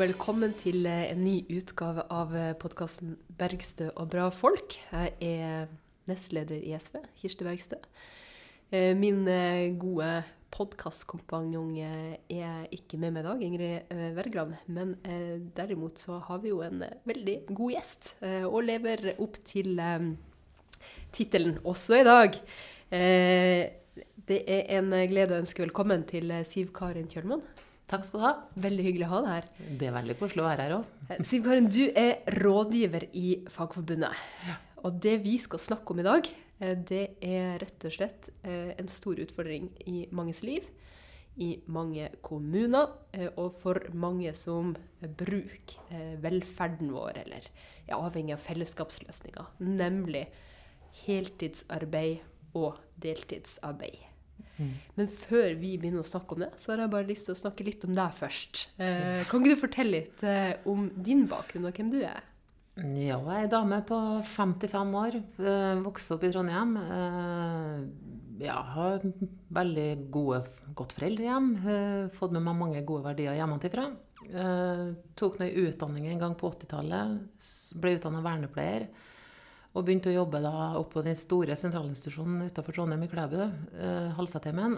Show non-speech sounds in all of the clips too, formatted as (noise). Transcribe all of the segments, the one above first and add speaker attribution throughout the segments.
Speaker 1: Velkommen til eh, en ny utgave av podkasten 'Bergstø og bra folk'. Jeg er nestleder i SV, Kirsti Bergstø. Eh, Min eh, gode podkastkompanjong er ikke med meg i dag, Ingrid eh, Wergeland. Men eh, derimot så har vi jo en eh, veldig god gjest, eh, og lever opp til eh, tittelen også i dag. Eh, Det er en glede å ønske velkommen til eh, Siv Karin Kjølmann.
Speaker 2: Takk skal du ha.
Speaker 1: Veldig hyggelig å ha deg her.
Speaker 2: Det er veldig koselig å være her òg.
Speaker 1: Eh, Siv Karin, du er rådgiver i Fagforbundet. Og det vi skal snakke om i dag, eh, det er rett og slett eh, en stor utfordring i manges liv. I mange kommuner, og for mange som bruker velferden vår, eller er avhengig av fellesskapsløsninger. Nemlig heltidsarbeid og deltidsarbeid. Men før vi begynner å snakke om det, så har jeg bare lyst til å snakke litt om deg først. Eh, kan ikke du fortelle litt eh, om din bakgrunn og hvem du er?
Speaker 2: Ja, jeg er dame på 55 år. eh, Vokste opp i Trondheim. eh, Ja, har veldig gode, godt foreldrehjem. eh, Fått med meg mange gode verdier hjemmefra. Tok noe utdanning en gang på 80-tallet. Ble utdanna vernepleier. Og begynte å jobbe da oppe på den store sentralinstitusjonen utenfor Trondheim, i Klæbu, eh.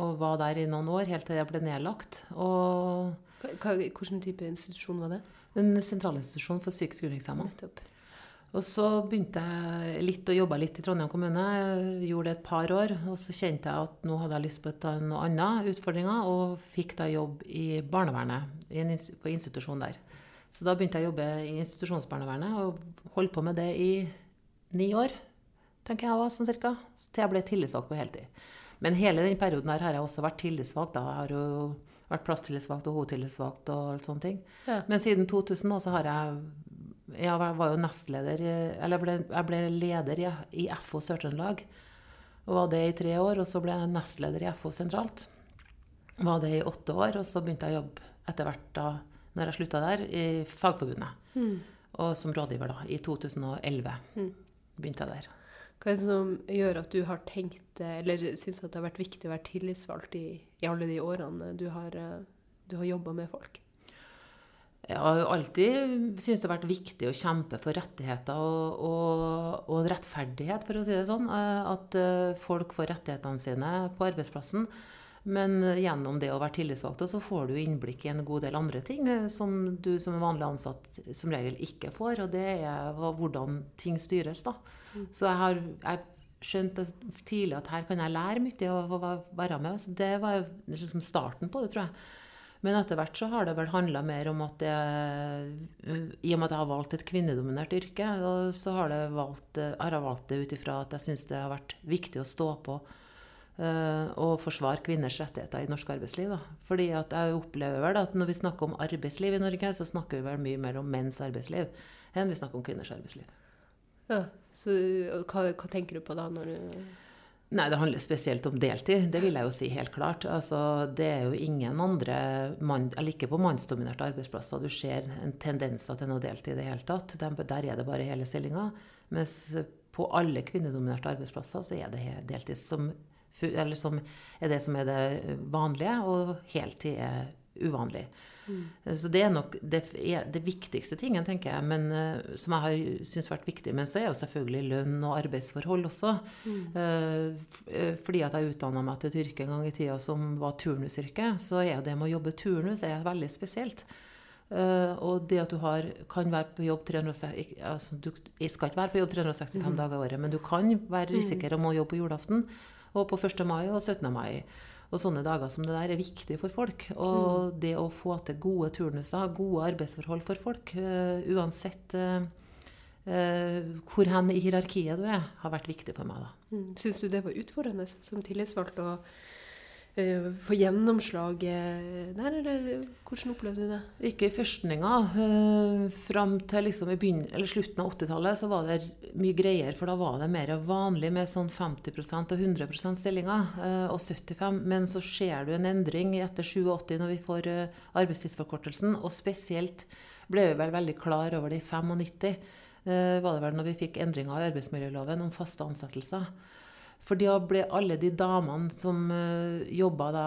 Speaker 2: Og var der i noen år, helt til det ble nedlagt. Og
Speaker 1: Hva, hvilken type institusjon var det?
Speaker 2: en sentralinstitusjon for psykisk utviklingshemma. Og så begynte jeg litt å jobbe litt i Trondheim kommune. Jeg gjorde det et par år. Og så kjente jeg at nå hadde jeg lyst på et, noe annet utfordringer, og fikk da jobb i barnevernet, i en, på institusjon der. Så da begynte jeg å jobbe i institusjonsbarnevernet, og holdt på med det i ni år, tenker jeg var sånn cirka. Til jeg ble tillitsvalgt på heltid. Men hele den perioden her har jeg også vært tillitsvalgt. Da. Jeg har jo vært plasstillitsvalgt og hovedtillitsvalgt og alt sånne ting.
Speaker 1: Ja.
Speaker 2: Men siden 2000 da, så har jeg Jeg var jo nestleder Eller jeg ble, jeg ble leder i, i FO Sør-Trøndelag. Og var det i tre år. Og så ble jeg nestleder i FO sentralt. Var det i åtte år. Og så begynte jeg å jobbe etter hvert da når jeg slutta der, i Fagforbundet. Og som rådgiver da, i 2011 begynte jeg der.
Speaker 1: Hva er det som gjør at du har tenkt, eller syns at det har vært viktig å være tillitsvalgt i, i alle de årene du har, eh, du har jobba med folk?
Speaker 2: Jeg har alltid syntes det har vært viktig å kjempe for rettigheter og, og, og rettferdighet, for å si det sånn. Eh, At eh, folk får rettighetene sine på arbeidsplassen. Men eh, gjennom det å være tillitsvalgt, så får du innblikk i en god del andre ting eh, som du som vanlig ansatt som regel ikke får. Og det er hvordan ting styres, da. Så jeg har jeg skjønte tidlig at her kan jeg lære mye av å være med. Så det var liksom starten på det, tror jeg. Men etter hvert så har det vel handla mer om at jeg, I og med at jeg har valgt et kvinnedominert yrke, så har, det valgt, har jeg valgt det ut ifra at jeg syns det har vært viktig å stå på eh, og forsvare kvinners rettigheter i norsk arbeidsliv. Da. Fordi at jeg opplever vel at når vi snakker om arbeidsliv i Norge, så snakker vi vel mye mer om menns arbeidsliv enn vi snakker om kvinners arbeidsliv.
Speaker 1: Ja, så hva, hva tenker du på da når du
Speaker 2: Nei, det handler spesielt om deltid. Det vil jeg jo si helt klart. Altså, det er jo ingen andre mann, eller ikke på mannsdominerte arbeidsplasser du ser en tendenser til noe deltid i det hele tatt. Der er det bare hele stillinga. Mens på alle kvinnedominerte arbeidsplasser så er det deltid som, eller som er det som er det vanlige, og heltid er uvanlig. Så det er nok det, er det viktigste tingen, tenker jeg, men, eh, som jeg har syntes vært viktig. Men så er jo selvfølgelig lønn og arbeidsforhold også. Mm. eh, fordi at jeg utdanna meg til et yrke en gang i tida som var turnusyrke, så er jo det med å jobbe turnus er veldig spesielt. Uh, og det at du har, kan være på jobb 360, altså du skal ikke være på jobb 365 dager i året, men du kan være risikere om å jobbe på julaften og på 1. mai og 17. mai. Og sånne dager som det der er viktig for folk. Og det å få til gode turnuser, gode arbeidsforhold for folk, eh, uansett eh, eh, hvor hen i hierarkiet du er, har vært viktig for meg. da.
Speaker 1: mm. Syns du det var utfordrende som tillitsvalgt å få gjennomslag eh, der, eller hvordan opplevde du det?
Speaker 2: Ikke i førstninga. Uh, fram til liksom slutten av 80-tallet så var det mye greier, for da var det mer vanlig med sånn 50% og 100 stillinger, eh, og 75 Men så ser du en endring etter 87 når vi får eh, arbeidstidsforkortelsen, og spesielt ble vi vel veldig klar over det i 95. eh, var det vel når vi fikk endringer i arbeidsmiljøloven om faste ansettelser. For da ble alle de damene som uh, jobba da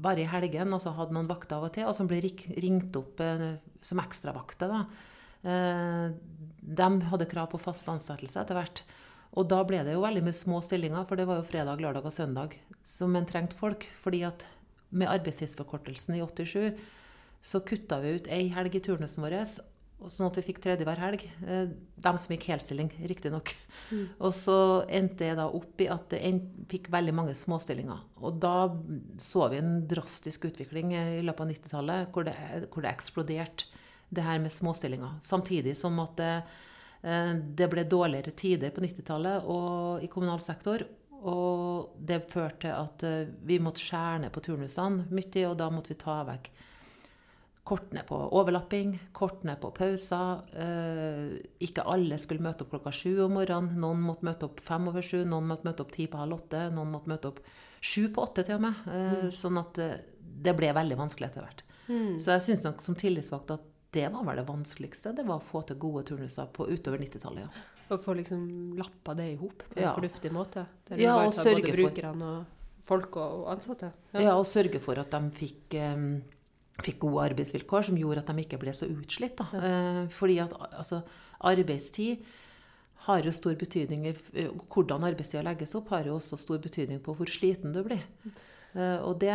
Speaker 2: bare i helgen, altså hadde noen vakter av og til, og som ble ringt opp eh, som ekstravakter. Eh, de hadde krav på fast ansettelse etter hvert. Og da ble det jo veldig mye små stillinger, for det var jo fredag, lørdag og søndag som en trengte folk. fordi at med arbeidstidsforkortelsen i 87 så kutta vi ut ei helg i turnusen vår, sånn at vi fikk tredje hver helg. Eh, de som gikk helstilling, riktignok. Mm. Og så endte jeg da opp i at jeg fikk veldig mange småstillinger. Og da så vi en drastisk utvikling i løpet av 90-tallet, hvor, hvor, det eksploderte, det her med småstillinger. Samtidig som at det, eh, det ble dårligere tider på 90-tallet i kommunal sektor. Og det førte til at eh, vi måtte skjære ned på turnusene mye, og da måtte vi ta vekk Kort ned på overlapping, kort ned på pauser. Eh, ikke alle skulle møte opp klokka sju om morgenen. Noen måtte møte opp fem over sju, noen måtte møte opp ti på halv åtte, noen måtte møte opp sju på åtte til og med. Eh, mm. Sånn at eh, det ble veldig vanskelig etter hvert. Mm. Så jeg syns nok som tillitsvalgt at det var vel det vanskeligste. Det var å få til gode turnuser på utover 90-tallet. Ja.
Speaker 1: Å få liksom lappa det i hop på en ja. fornuftig måte?
Speaker 2: Der ja, og sørge
Speaker 1: både brukerne og folk og, ansatte?
Speaker 2: Ja. ja. og sørge for at de fikk um, fikk gode arbeidsvilkår som gjorde at de ikke ble så utslitt. Ja. Eh, fordi at altså, arbeidstid har jo stor betydning eh, Hvordan arbeidstida legges opp, har jo også stor betydning på hvor sliten du blir. Eh, og det,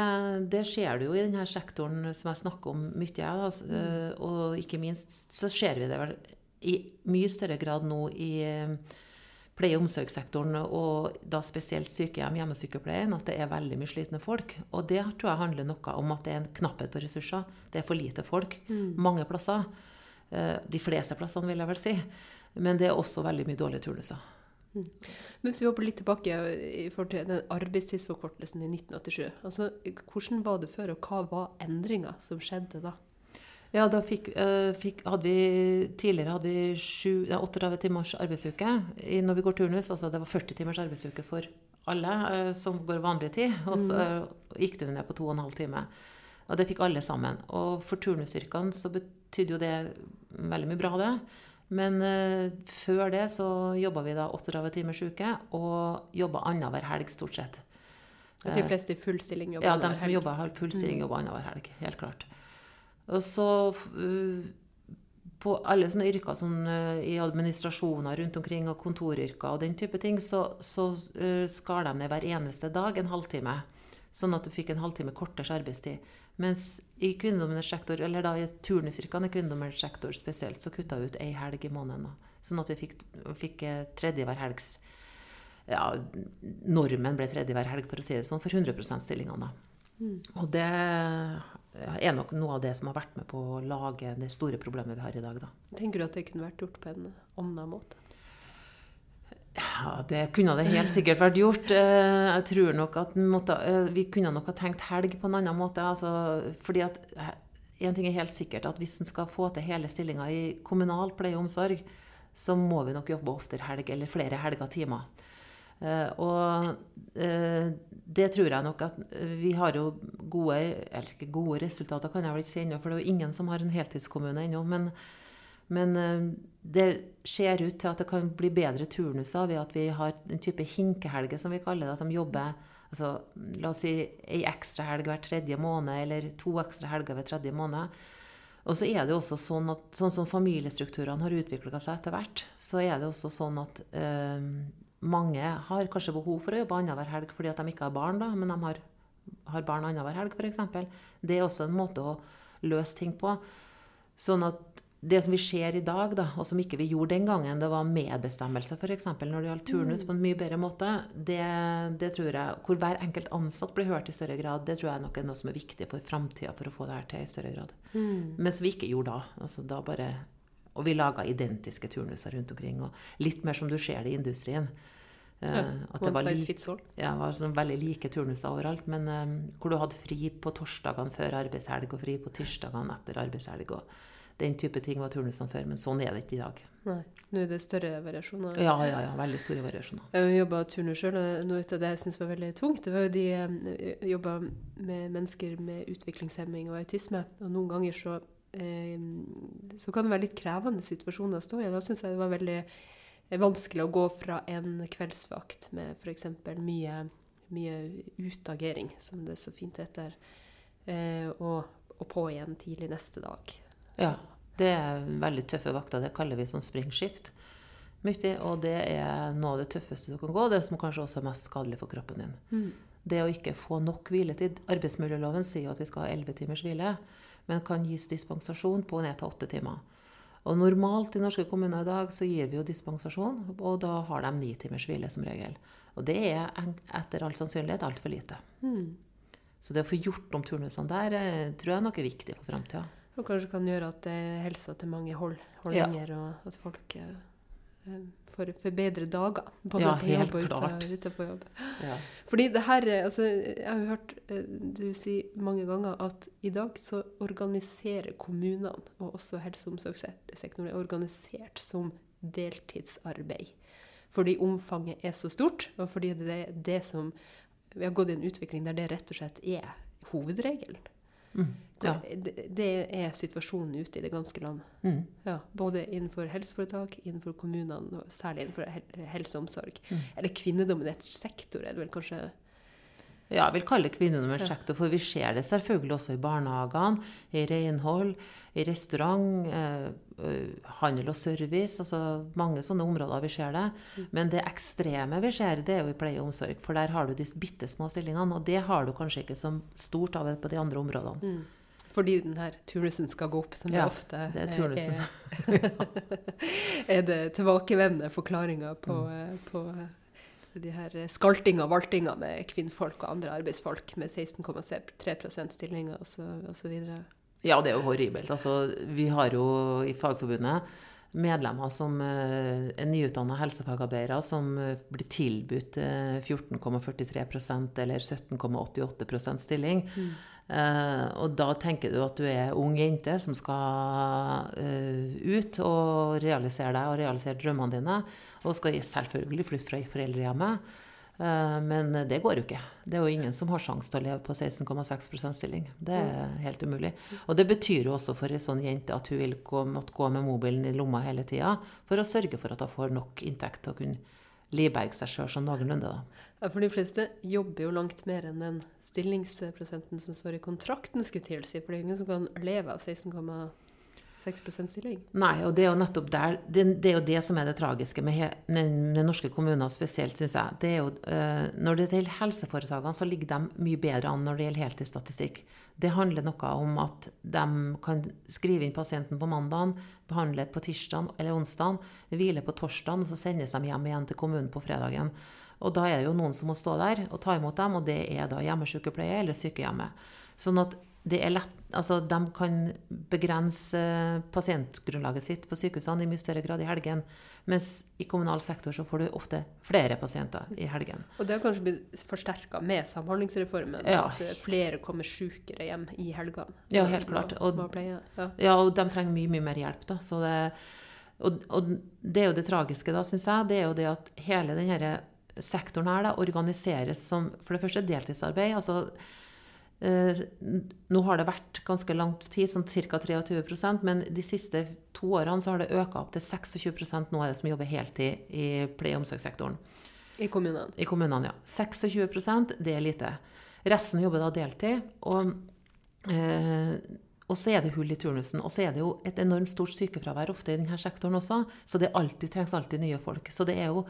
Speaker 2: det skjer det jo i denne sektoren som jeg snakker om mye. Altså, mm. og ikke minst så ser vi det vel i mye større grad nå i pleie- og omsorgssektoren, og da spesielt sykehjem, hjemmesykepleien, at det er veldig mye slitne folk. Og det tror jeg handler noe om at det er en knapphet på ressurser. Det er for lite folk mm. mange plasser. Eh, de fleste plassene, vil jeg vel si. Men det er også veldig mye dårlige turnuser.
Speaker 1: Mm. Men Hvis vi hopper litt tilbake i forhold til den arbeidstidsforkortelsen i 1987. altså Hvordan var det før, og hva var endringa som skjedde da?
Speaker 2: Ja, da fikk, uh, fikk, hadde vi, Tidligere hadde vi sju, ja, 38 timers arbeidsuke i, når vi går turnus. Altså det var 40 timers arbeidsuke for alle uh, som går vanlig tid. Og så uh, gikk det ned på 2 12 timer. Og det fikk alle sammen. Og for turnusyrkene så betydde jo det veldig mye bra, det. Men før det så jobba vi da 38 timers uke, og jobba annenhver helg stort sett.
Speaker 1: De fleste i full stilling
Speaker 2: jobba annenhver helg? Ja, de som jobba full stilling, mm. jobba annenhver helg. Helt klart. Og så uh, på alle sånne yrker sånn, i administrasjoner rundt omkring, og kontoryrker og den type ting, så, så uh, skar de ned hver eneste dag en halvtime. Sånn at du fikk en halvtime kortere arbeidstid. Mens i kvinnedominert sektor, eller da i turnusyrkene i kvinnedominert sektor spesielt, så kutta vi ut ei helg i måneden. Da. Sånn at vi fikk, fikk tredje hver helgs ja, Normen ble tredje hver helg, for å si det sånn, for 100 %-stillingene. Mm. Og det er nok noe av det som har vært med på å lage det store problemet vi har i dag. Da.
Speaker 1: Tenker du at det kunne vært gjort på en annen måte?
Speaker 2: Ja, det kunne det helt sikkert vært gjort. Eh, jeg tror nok at måtte, eh, vi kunne nok ha tenkt helg på en annen måte. Altså, fordi at en ting er helt sikkert, at hvis en skal få til hele stillinga i kommunal pleie og omsorg, så må vi nok jobbe oftere helg, eller flere helger og timer. Eh, og eh, det tror jeg nok at vi har jo gode eller ikke gode resultater, kan jeg vel ikke si ennå, for det er jo ingen som har en heltidskommune ennå. Men, men eh, det ser ut til at det kan bli bedre turnuser ved at vi har en type hinkehelge, som vi kaller det. At de jobber altså, la oss si ei ekstra helg hver tredje måned, eller to ekstra helger hver tredje måned. Og så er det jo også sånn at sånn som familiestrukturene har utvikla seg etter hvert, så er det også sånn at øh, mange har kanskje behov for å jobbe annenhver helg fordi at de ikke har barn, da, men de har, har barn annenhver helg f.eks. Det er også en måte å løse ting på. Sånn at det som vi ser i dag, da, og som ikke vi gjorde den gangen, det var medbestemmelse f.eks. når det gjaldt turnus mm. på en mye bedre måte. Det, det, tror jeg, Hvor hver enkelt ansatt blir hørt i større grad, det tror jeg nok er noe som er viktig for framtida for å få det her til i større grad. Mm. Mens vi ikke gjorde da. Altså, da bare, og vi laga identiske turnuser rundt omkring. og Litt mer som du ser det i industrien.
Speaker 1: Ja, eh, at det var, like,
Speaker 2: ja, var sånn veldig like turnuser overalt. Men um, hvor du hadde fri på torsdagene før arbeidshelg og fri på tirsdagene etter arbeidshelg. og Den type ting var turnusene før, men sånn er det ikke i dag.
Speaker 1: Nei, Nå er det større variasjoner?
Speaker 2: Ja, ja, ja veldig store variasjoner.
Speaker 1: Jeg jobba turnus sjøl, og noe av det jeg syntes var veldig tungt, det var jo de Jeg jobba med mennesker med utviklingshemming og autisme, og noen ganger så, eh, så kan det være litt krevende situasjoner å stå i. Da syns jeg det var veldig er vanskelig å gå fra en kveldsvakt med f.eks. Mye, mye utagering, som det så fint heter, eh, og, og på igjen tidlig neste dag.
Speaker 2: Ja. Det er veldig tøffe vakter. Det kaller vi sånn springskift. Mye, og det er noe av det tøffeste du kan gå, det som kanskje også er mest skadelig for kroppen din.
Speaker 1: Mm.
Speaker 2: Det å ikke få nok hviletid. Arbeidsmiljøloven sier jo at vi skal ha 11 timers hvile, men kan gis dispensasjon på ned til åtte timer. Og normalt i norske kommuner i dag så gir vi jo dispensasjon, og da har de ni timers hvile som regel. Og det er etter all sannsynlighet altfor lite.
Speaker 1: Mm.
Speaker 2: Så det å få gjort om turnusene der eh, tror jeg nok er viktig for framtida.
Speaker 1: Og kanskje kan gjøre at eh, helsa til mange holder hold
Speaker 2: Ja.
Speaker 1: lenger, og at folk eh, får, får bedre dager. Både
Speaker 2: Ja,
Speaker 1: på jobb og ute, utenfor jobb.
Speaker 2: Ja.
Speaker 1: Fordi det her eh, altså, Jeg har jo hørt eh, du si mange ganger at i dag så organiserer kommunene, og også helse- og omsorgssektoren, er organisert som deltidsarbeid. Fordi omfanget er så stort, og fordi det er det som Vi har gått i en utvikling der det rett og slett er hovedregelen.
Speaker 2: Mm. ja.
Speaker 1: Det, det er situasjonen ute i det ganske land.
Speaker 2: Mm.
Speaker 1: Ja, både innenfor helseforetak, innenfor kommunene, og særlig innenfor hel- helse og omsorg.
Speaker 2: Mm.
Speaker 1: Eller kvinnedominert sektor, er det vel kanskje
Speaker 2: Ja, jeg vil kalle det sektor, for vi ser det selvfølgelig også i barnehagene, i renhold, i restaurant, eh, eh, handel og service. Altså mange sånne områder vi ser det.
Speaker 1: Mm.
Speaker 2: Men det ekstreme vi ser, det er jo i pleie og omsorg. For der har du de bitte små stillingene, og det har du kanskje ikke som stort av på de andre områdene.
Speaker 1: mm. Fordi den her turnusen skal gå opp, som
Speaker 2: Ja,
Speaker 1: det ofte
Speaker 2: det er turnusen.
Speaker 1: er, (laughs) er det tilbakevendende forklaringer på,
Speaker 2: Mm.
Speaker 1: eh, på eh, de her skaltinga og valtinga med kvinnfolk og andre arbeidsfolk med 16,3% stillinger osv.
Speaker 2: Ja, det er jo horribelt. Altså, vi har jo i Fagforbundet medlemmer som eh, er nyutdanna helsefagarbeidere som eh, blir tilbudt eh, 14,43% eller 17,88 stilling.
Speaker 1: Mm.
Speaker 2: Eh, og da tenker du at du er ung jente som skal uh, ut og realisere deg og realisere drømmene dine. Og skal selvfølgelig flytte fra foreldrehjemmet. Uh, men det går jo ikke. Det er jo ingen som har sjanse til å leve på 16,6 stilling. Det er helt umulig. Og det betyr jo også for ei sånn jente at hun vil gå, måtte gå med mobilen i lomma hele tida for å sørge for at hun får nok inntekt til å kunne livberge seg sjøl sånn noenlunde, da.
Speaker 1: Ja, for de fleste jobber jo langt mer enn den stillingsprosenten som står i kontrakten, skulle tilsi. For det er ingen som kan leve av 16,5 6%-stilling.
Speaker 2: Nei, og det er jo nettopp der det, det, er jo det som er det tragiske med, he, med, med norske kommuner spesielt, syns jeg. Det er jo, uh, når det gjelder helseforetakene, så ligger de mye bedre an når det gjelder heltidsstatistikk. Det handler noe om at de kan skrive inn pasienten på mandagen, behandle på tirsdag eller onsdag, hvile på torsdag, og så sendes de hjem igjen til kommunen på fredagen. Og da er det jo noen som må stå der og ta imot dem, og det er da hjemmesykepleie eller sykehjemmet. Sånn at det er lett altså De kan begrense pasientgrunnlaget sitt på sykehusene i mye større grad i helgen. Mens i kommunal sektor så får du ofte flere pasienter i helgen.
Speaker 1: Og det har kanskje blitt forsterka med samhandlingsreformen.
Speaker 2: Ja.
Speaker 1: At eh, flere kommer sykere hjem i helgene.
Speaker 2: Ja, helt klart.
Speaker 1: Og, ja.
Speaker 2: Ja, og de trenger mye, mye mer hjelp. da. Så det, og, og det er jo det tragiske, da, syns jeg. Det er jo det at hele denne sektoren her da, organiseres som for det første deltidsarbeid. altså Eh, nå har det vært ganske lang tid, sånn ca. 23% men de siste to årene så har det økt opp til 26 nå er det som jobber heltid i pleie- og omsorgssektoren.
Speaker 1: I kommunene.
Speaker 2: I kommunene, ja. 26% det er lite. Resten jobber da deltid. Og, eh, og så er det hull i turnusen. Og så er det jo et enormt stort sykefravær ofte i denne sektoren også. Så det alltid, trengs alltid nye folk. Så det er jo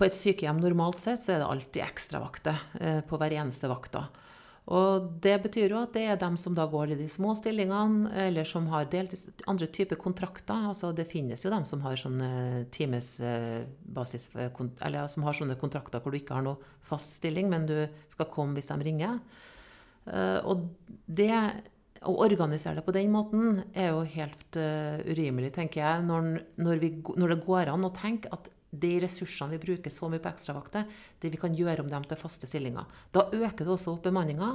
Speaker 2: På et sykehjem normalt sett så er det alltid ekstravakter eh, på hver eneste vakt. da. Og det betyr jo at det er dem som da går i de små stillingene, eller som har deltids, andre typer kontrakter. Altså det finnes jo dem som har sånne timesbasis, eller som har sånne kontrakter hvor du ikke har noe fast stilling, men du skal komme hvis de ringer. Eh, Og det å organisere det på den måten er jo helt eh, urimelig, tenker jeg, når, når, vi, når det går an å tenke at de ressursene vi bruker så mye på ekstravakter, det vi kan gjøre om dem til faste stillinger. Da øker du også opp bemanninga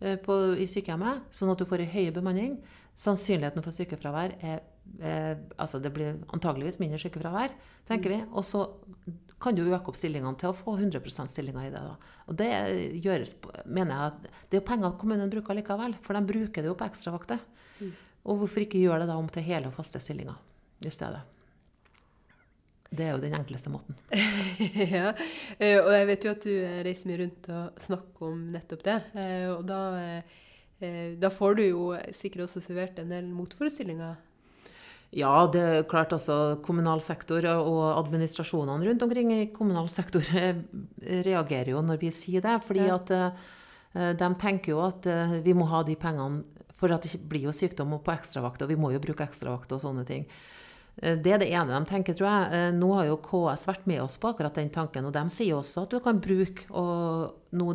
Speaker 2: eh, i sykehjemmet, sånn at du får en høy bemanning. Sannsynligheten for sykefravær er er Altså det blir antageligvis mindre sykefravær, tenker vi. Og så kan du øke opp stillingene til å få 100% stillinger i det. da. Og det gjøres, mener jeg at det er penger kommunen bruker likevel, for de bruker det jo på ekstravakter. Og hvorfor ikke gjøre det da om til hele og faste stillinger i stedet? Det er jo den enkleste måten. (laughs)
Speaker 1: ja, eh, og jeg vet jo at du eh, reiser mye rundt og snakker om nettopp det. Eh, og da, da får du jo sikkert også servert en del motforestillinger.
Speaker 2: Ja, det er klart altså kommunal sektor og administrasjonene rundt omkring i kommunal sektor reagerer jo når vi sier det. fordi at de tenker jo at vi må ha de pengene for at det blir jo sykdom på ekstravakt, og vi må jo bruke ekstravakt og sånne ting. Eh, det er det ene de tenker, tror jeg. Eh, nå har jo KS vært med oss på akkurat den tanken, og de sier også at du kan bruke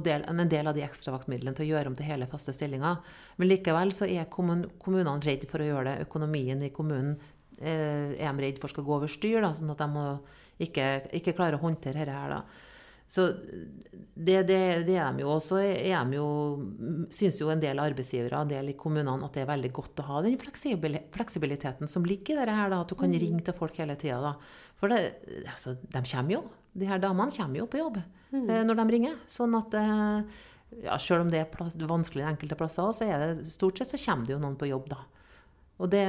Speaker 2: del, en del av de ekstravaktmidlene til å gjøre om til hele faste stillinger. Men likevel så er kommunene redd for å gjøre det. Økonomien i kommunen eh, er de redd for skal gå over styr, da, sånn at de ikke, ikke klarer å håndtere dette her. da. Så det, det, det, er de jo. Og så syns jo en del arbeidsgivere og en del i kommunene at det er veldig godt å ha den fleksibiliteten som ligger i det her, da, at du kan mm. ringe til folk hele tida. For det, altså, de kommer jo. De her damene kommer jo på jobb mm. eh, når de ringer. Sånn at eh, ja, selv om det er plass, vanskelig enkelte plasser, så er det stort sett så kommer det jo noen på jobb, da. Det,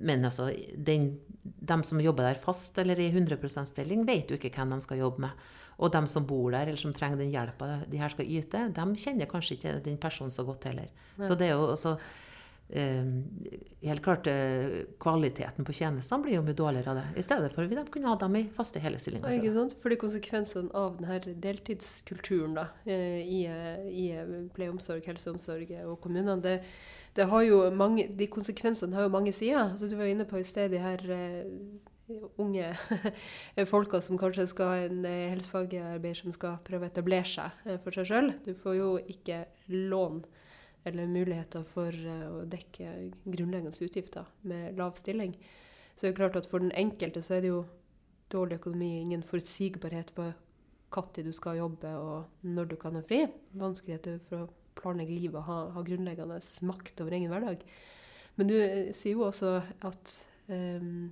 Speaker 2: men altså, den, de som jobber der fast eller i 100 %-stilling, vet jo ikke hvem de skal jobbe med. Og de som bor der, eller som trenger den hjelpa de her skal yte, de kjenner kanskje ikke den personen så godt heller. Nei. Så det er jo også eh, Helt klart, eh, kvaliteten på tjenestene blir jo mye dårligere av det. I stedet for at de kunne ha dem i faste hele stillinger.
Speaker 1: Ikke sant? Fordi konsekvensene av denne deltidskulturen da, eh, i, i pleie og omsorg, helse og kommunene, det, det har jo mange, de konsekvensene har jo mange sider. Så du var inne på i sted de her unge (laughs) folka som kanskje skal ha en eh, helsefagarbeider som skal prøve å etablere seg eh, for seg sjøl. Du får jo ikke lån eller muligheter for eh, å dekke grunnleggende utgifter med lav stilling. Så det er klart at for den enkelte så er det jo dårlig økonomi, ingen forutsigbarhet på når du skal jobbe og når du kan ha fri. Vanskeligheter for å planlegge livet og ha, ha grunnleggende makt over egen hverdag. Men du sier jo også at um,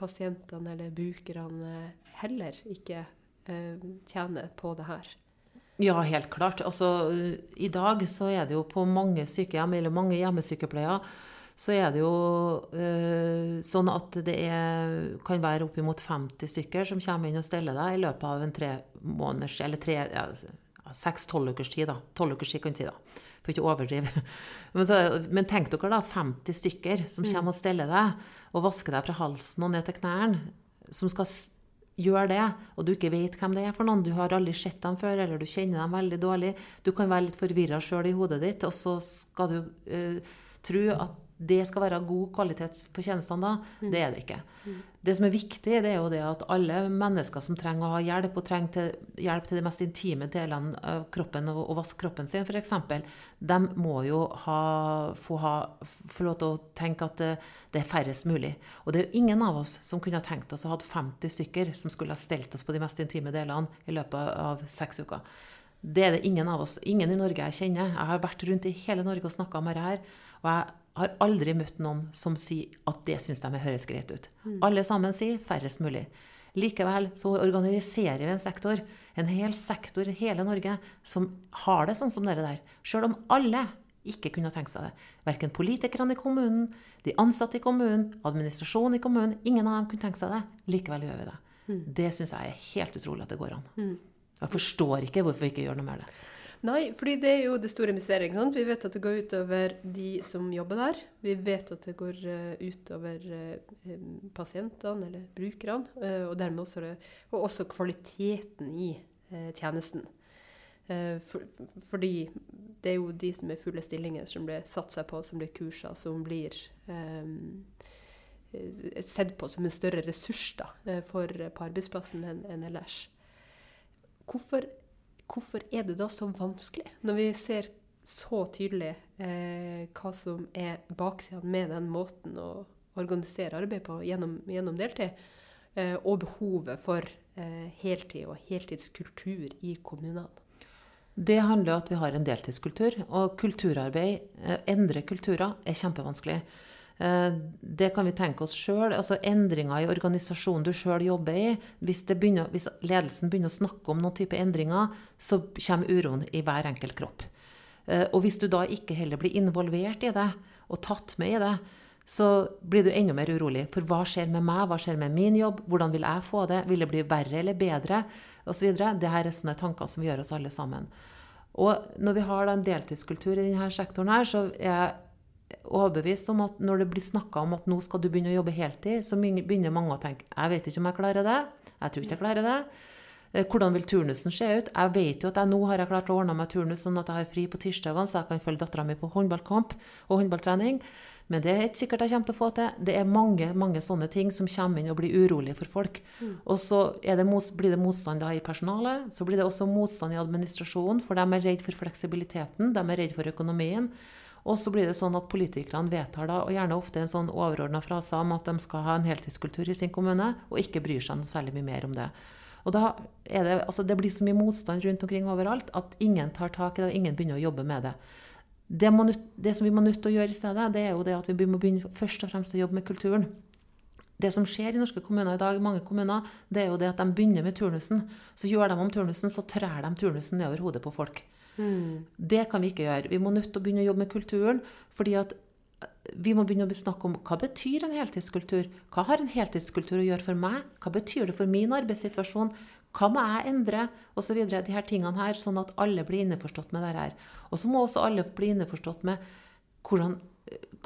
Speaker 1: pasientene eller brukerne heller ikke eh, tjener på det her.
Speaker 2: Ja, helt klart. Altså, I dag så er det jo på mange sykehjem, eller mange hjemmesykepleier, så er det jo øh, sånn at det er, kan være oppimot 50 stykker som kommer inn og steller deg i løpet av en tre måneders, eller tre, ja, seks-tolv ukers tid. da, Tolv ukers tid, kan si. da. For ikke overdrive. (laughs) Men, så, men, tenk dere da 50 stykker som mm. kommer og steller deg og vasker deg fra halsen og ned til knærne. Som skal gjøre det, og du ikke vet hvem det er for noen. Du har aldri sett dem før, eller du kjenner dem veldig dårlig. Du kan være litt forvirra sjøl i hodet ditt, og så skal du uh, tro at det skal være god kvalitet på tjenestene da. Mm. Det er det ikke. Mm. Det som er viktig, det er jo det at alle mennesker som trenger å ha hjelp, og trenger til, hjelp til de mest intime delene av kroppen, og, og vaske kroppen sin f.eks., de må jo ha, få, ha, få, lov til å tenke at det, det, er færrest mulig. Og det er jo ingen av oss som kunne ha tenkt oss å ha 50 stykker som skulle ha stelt oss på de mest intime delene i løpet av seks uker. Det er det ingen av oss. Ingen i Norge jeg kjenner. Jeg har vært rundt i hele Norge og snakka om dette her. Og jeg har aldri møtt noen som sier at det syns de høres greit ut. Mm. Alle sammen sier færrest mulig. Likevel så organiserer vi en sektor, en hel sektor i hele Norge, som har det sånn som dere der. Sjøl om alle ikke kunne tenkt seg det. Verken politikerne i kommunen, de ansatte i kommunen, administrasjonen i kommunen. Ingen av dem kunne tenkt seg det. Likevel gjør vi det. Mm. Det syns jeg er helt utrolig at det går an. Mm. Jeg forstår ikke hvorfor vi ikke gjør noe med det.
Speaker 1: Nei, fordi det er jo det store mysteriet. Vi vet at det går utover de som jobber der. Vi vet at det går uh, utover uh, pasientene eller brukerne. Uh, og dermed også, det, og også kvaliteten i tjenesten. For, fordi det er jo de som er fulle stillinger, som blir satt seg på, som blir kursa, som blir um, sett på som en større ressurs da, for, på arbeidsplassen enn en ellers. Hvorfor hvorfor er det da så vanskelig? Når vi ser så tydelig eh, hva som er baksida med den måten å organisere arbeid på gjennom, gjennom deltid, eh, og behovet for eh, heltid og heltidskultur i kommunene.
Speaker 2: Det handler om at vi har en deltidskultur, og kulturarbeid, eh, endre kulturer, er kjempevanskelig. Eh, det kan vi tenke oss sjøl. Altså endringer i organisasjonen du sjøl jobber i. Hvis, begynner, hvis, ledelsen begynner å snakke om noen type endringer, så kommer uroen i hver enkelt kropp. Eh, og hvis du da ikke heller blir involvert i det, og tatt med i det, så blir du enda mer urolig. For hva skjer med meg? Hva skjer med min jobb? Hvordan vil jeg få det? Vil det bli verre eller bedre? Videre. Det her er sånne tanker som gjør oss alle sammen. Og når vi har da en deltidskultur i denne sektoren her, så er overbevist om at når det blir snakka om at nå skal du begynne å jobbe heltid, så begynner mange å tenke jeg vet ikke om jeg klarer det. Jeg tror ikke jeg klarer det. Eh, hvordan vil turnusen se ut? Jeg vet jo at jeg nå har jeg klart å ordne meg turnus sånn at jeg har fri på tirsdagene, så jeg kan følge dattera mi på håndballkamp og håndballtrening. Men det er ikke sikkert jeg kommer til å få til. Det er mange mange sånne ting som kommer inn og blir urolige for folk. Mm. Og så det blir det motstand i personalet. Så blir det også motstand i administrasjonen, for de er redd for fleksibiliteten. De er redd for økonomien. Og så blir det sånn at politikerne vedtar da, og gjerne ofte en sånn overordna frase om at de skal ha en heltidskultur i sin kommune, og ikke bryr seg noe særlig mye mer om det. Og da er det, altså det blir så mye motstand rundt omkring overalt at ingen tar tak i det, og ingen begynner å jobbe med det. Det, må, det, som vi må nødt til å gjøre i stedet, det er jo det at vi må begynne først og fremst å jobbe med kulturen. Det som skjer i norske kommuner i dag, mange kommuner, det er jo det at de begynner med turnusen. Så gjør de om turnusen, så trær de turnusen nedover hodet på folk. Mm. Det kan vi ikke gjøre. Vi må nødt til å begynne å jobbe med kulturen. fordi at eh, vi må begynne å snakke om hva betyr en heltidskultur? Hva har en heltidskultur å gjøre for meg? Hva betyr det for min arbeidssituasjon? Hva må jeg endre? Og så videre, de her tingene her, sånn at alle blir innforstått med det her. Og så må også alle bli innforstått med hvordan,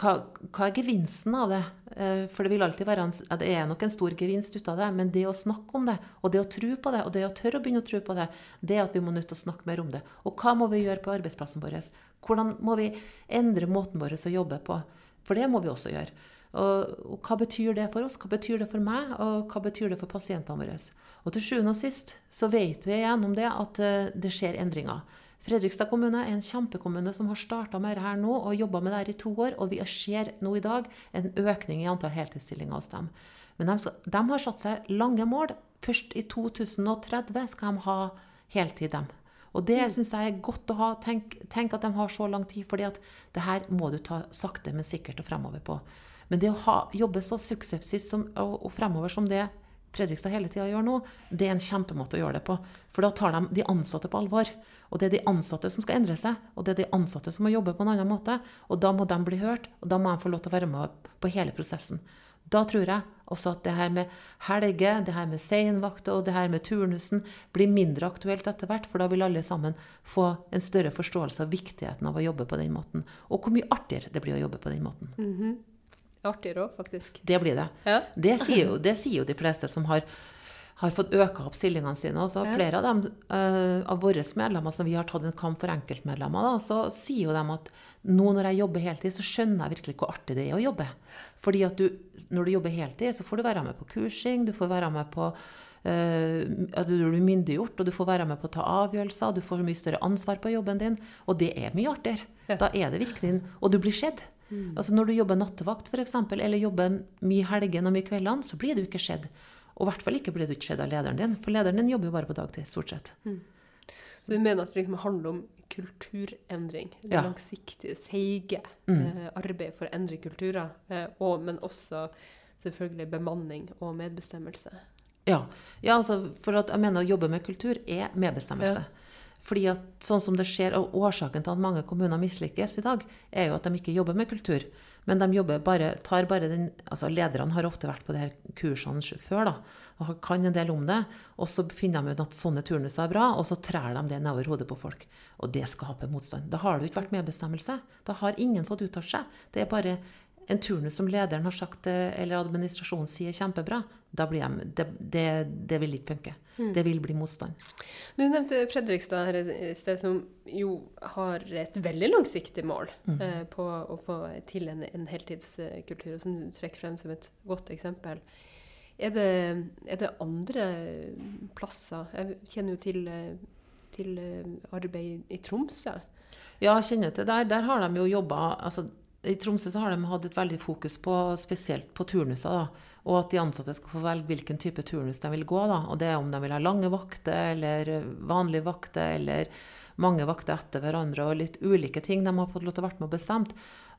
Speaker 2: hva, hva, er gevinsten av det? Eh, for det vil alltid være en, det er nok en stor gevinst ut av det, men det å snakke om det, og det å tro på det, og det å tørre å begynne å tro på det, det er at vi må nødt til å snakke mer om det. Og hva må vi gjøre på arbeidsplassen vår? Hvordan må vi endre måten vår å jobbe på? For det må vi også gjøre. Og, og, hva betyr det for oss? Hva betyr det for meg? Og hva betyr det for pasientene våre? Og til sjuende og sist så vet vi gjennom det at uh, det skjer endringer. Fredrikstad kommune er en kjempekommune som har starta med dette nå og jobba med dette i to år. Og vi ser nå i dag en økning i antall heltidsstillinger hos dem. Men de, skal, de har satt seg lange mål. Først i 2030 skal de ha heltid, dem. Og det mm. syns jeg er godt å ha. Tenk, tenk, at de har så lang tid, fordi at det her må du ta sakte, men sikkert og fremover på. Men det å ha, jobbe så suksessivt og, og, fremover som det Fredrikstad hele tida gjør nå, det er en kjempemåte å gjøre det på. For da tar de de ansatte på alvor. Og det er de ansatte som skal endre seg, og det er de ansatte som må jobbe på en annen måte. Og da må de bli hørt, og da må de få lov til å være med på hele prosessen. Da tror jeg også at det her med helger, det her med seinvakter og det her med turnusen blir mindre aktuelt etter hvert, for da vil alle sammen få en større forståelse av viktigheten av å jobbe på den måten. Og hvor mye artigere det blir å jobbe på den måten.
Speaker 1: Mm -hmm. Artigere òg, faktisk.
Speaker 2: Det blir det. Ja. Det, sier jo, det, sier jo, de fleste som har, har fått øka opp stillingene sine. Også. Ja. Flere av dem, uh, av våre medlemmer som vi har tatt en kamp for enkeltmedlemmer, da, så sier jo de at nå når jeg jobber heltid, så skjønner jeg virkelig hvor artig det er å jobbe. Fordi at du, når du jobber heltid, så får du være med på kursing, du får være med på uh, at du blir myndiggjort, og du får være med på å ta avgjørelser, du får mye større ansvar på jobben din. Og det er mye artigere. Ja. Da er det virkelig Og du blir sett. Mm. Altså Når du jobber nattevakt for eksempel, eller jobber mye helgen og mye kveldene, så blir du ikke sett. Og i hvert fall ikke blir du ikke sett av lederen din, for lederen din jobber jo bare på dagtid. stort sett. Mm.
Speaker 1: Så du mener at det liksom handler om kulturendring? Det ja. langsiktige, seige mm. eh, arbeid for å endre kulturer, eh, og, men også selvfølgelig bemanning og medbestemmelse?
Speaker 2: Ja. ja altså, for at jeg mener å jobbe med kultur er medbestemmelse. Ja. Fordi at sånn som det skjer, og Årsaken til at mange kommuner mislykkes i dag, er jo at de ikke jobber med kultur. Men de jobber bare, tar bare den altså Lederne har ofte vært på de her kursene før da, og kan en del om det. Og så finner de ut at sånne turnuser er bra, og så trær de det nedover hodet på folk. Og det skaper motstand. Da har det jo ikke vært medbestemmelse. Da har ingen fått uttalt seg. Det er bare en turnus som lederen har sagt, eh, eller administrasjonen sier kjempebra, da blir de, det, det, det vil ikke funke. Mm. Det vil bli motstand.
Speaker 1: Du nevnte Fredrikstad her i sted som jo har et veldig langsiktig mål mm. eh, på å få til en, en, heltidskultur, og som du trekker frem som et godt eksempel. Er det, er det andre plasser? Jeg kjenner jo til, til arbeid i Tromsø.
Speaker 2: Ja, jeg kjenner til der. Der har de jo jobba altså, i Tromsø så har de hatt et veldig fokus på spesielt på turnuser. da, Og at de ansatte skal få velge hvilken type turnus de vil gå. da, og Det er om de vil ha lange vakter eller vanlige vakter eller mange vakter etter hverandre og litt ulike ting de har fått lov til å være med og bestemt.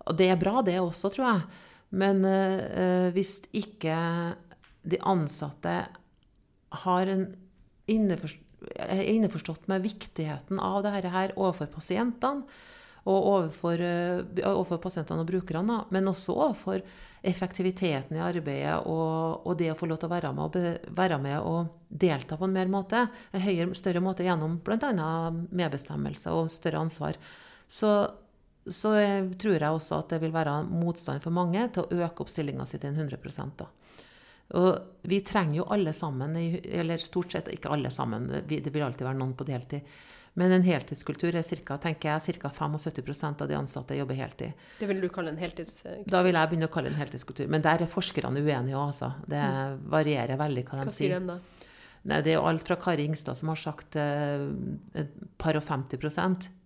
Speaker 2: Og det er bra, det også, tror jeg. Men øh, hvis ikke de ansatte har en innforstått, innforstått med viktigheten av dette her overfor pasientene, Og overfor, eh, overfor pasientene og brukerne, men også overfor effektiviteten i arbeidet og, og, det å få lov til å være med, og, være med og delta på en mer måte, en høyere, større måte gjennom bl.a. medbestemmelse og større ansvar. Så, så tror jeg også at det vil være motstand for mange til å øke oppstillinga si til 100 da. Og vi trenger jo alle sammen, eller stort sett ikke alle sammen, det vil alltid være noen på deltid. Men en heltidskultur er cirka, tenker jeg, ca. 75% av de ansatte jobber heltid.
Speaker 1: Det vil du kalle en heltidskultur?
Speaker 2: Da vil jeg begynne å kalle det en heltidskultur. Men der er forskerne uenige òg, altså. Det mm. varierer veldig hva, de sier. Hva sier De, da? Nei, det er jo alt fra Kari Ingstad som har sagt eh, et par og 50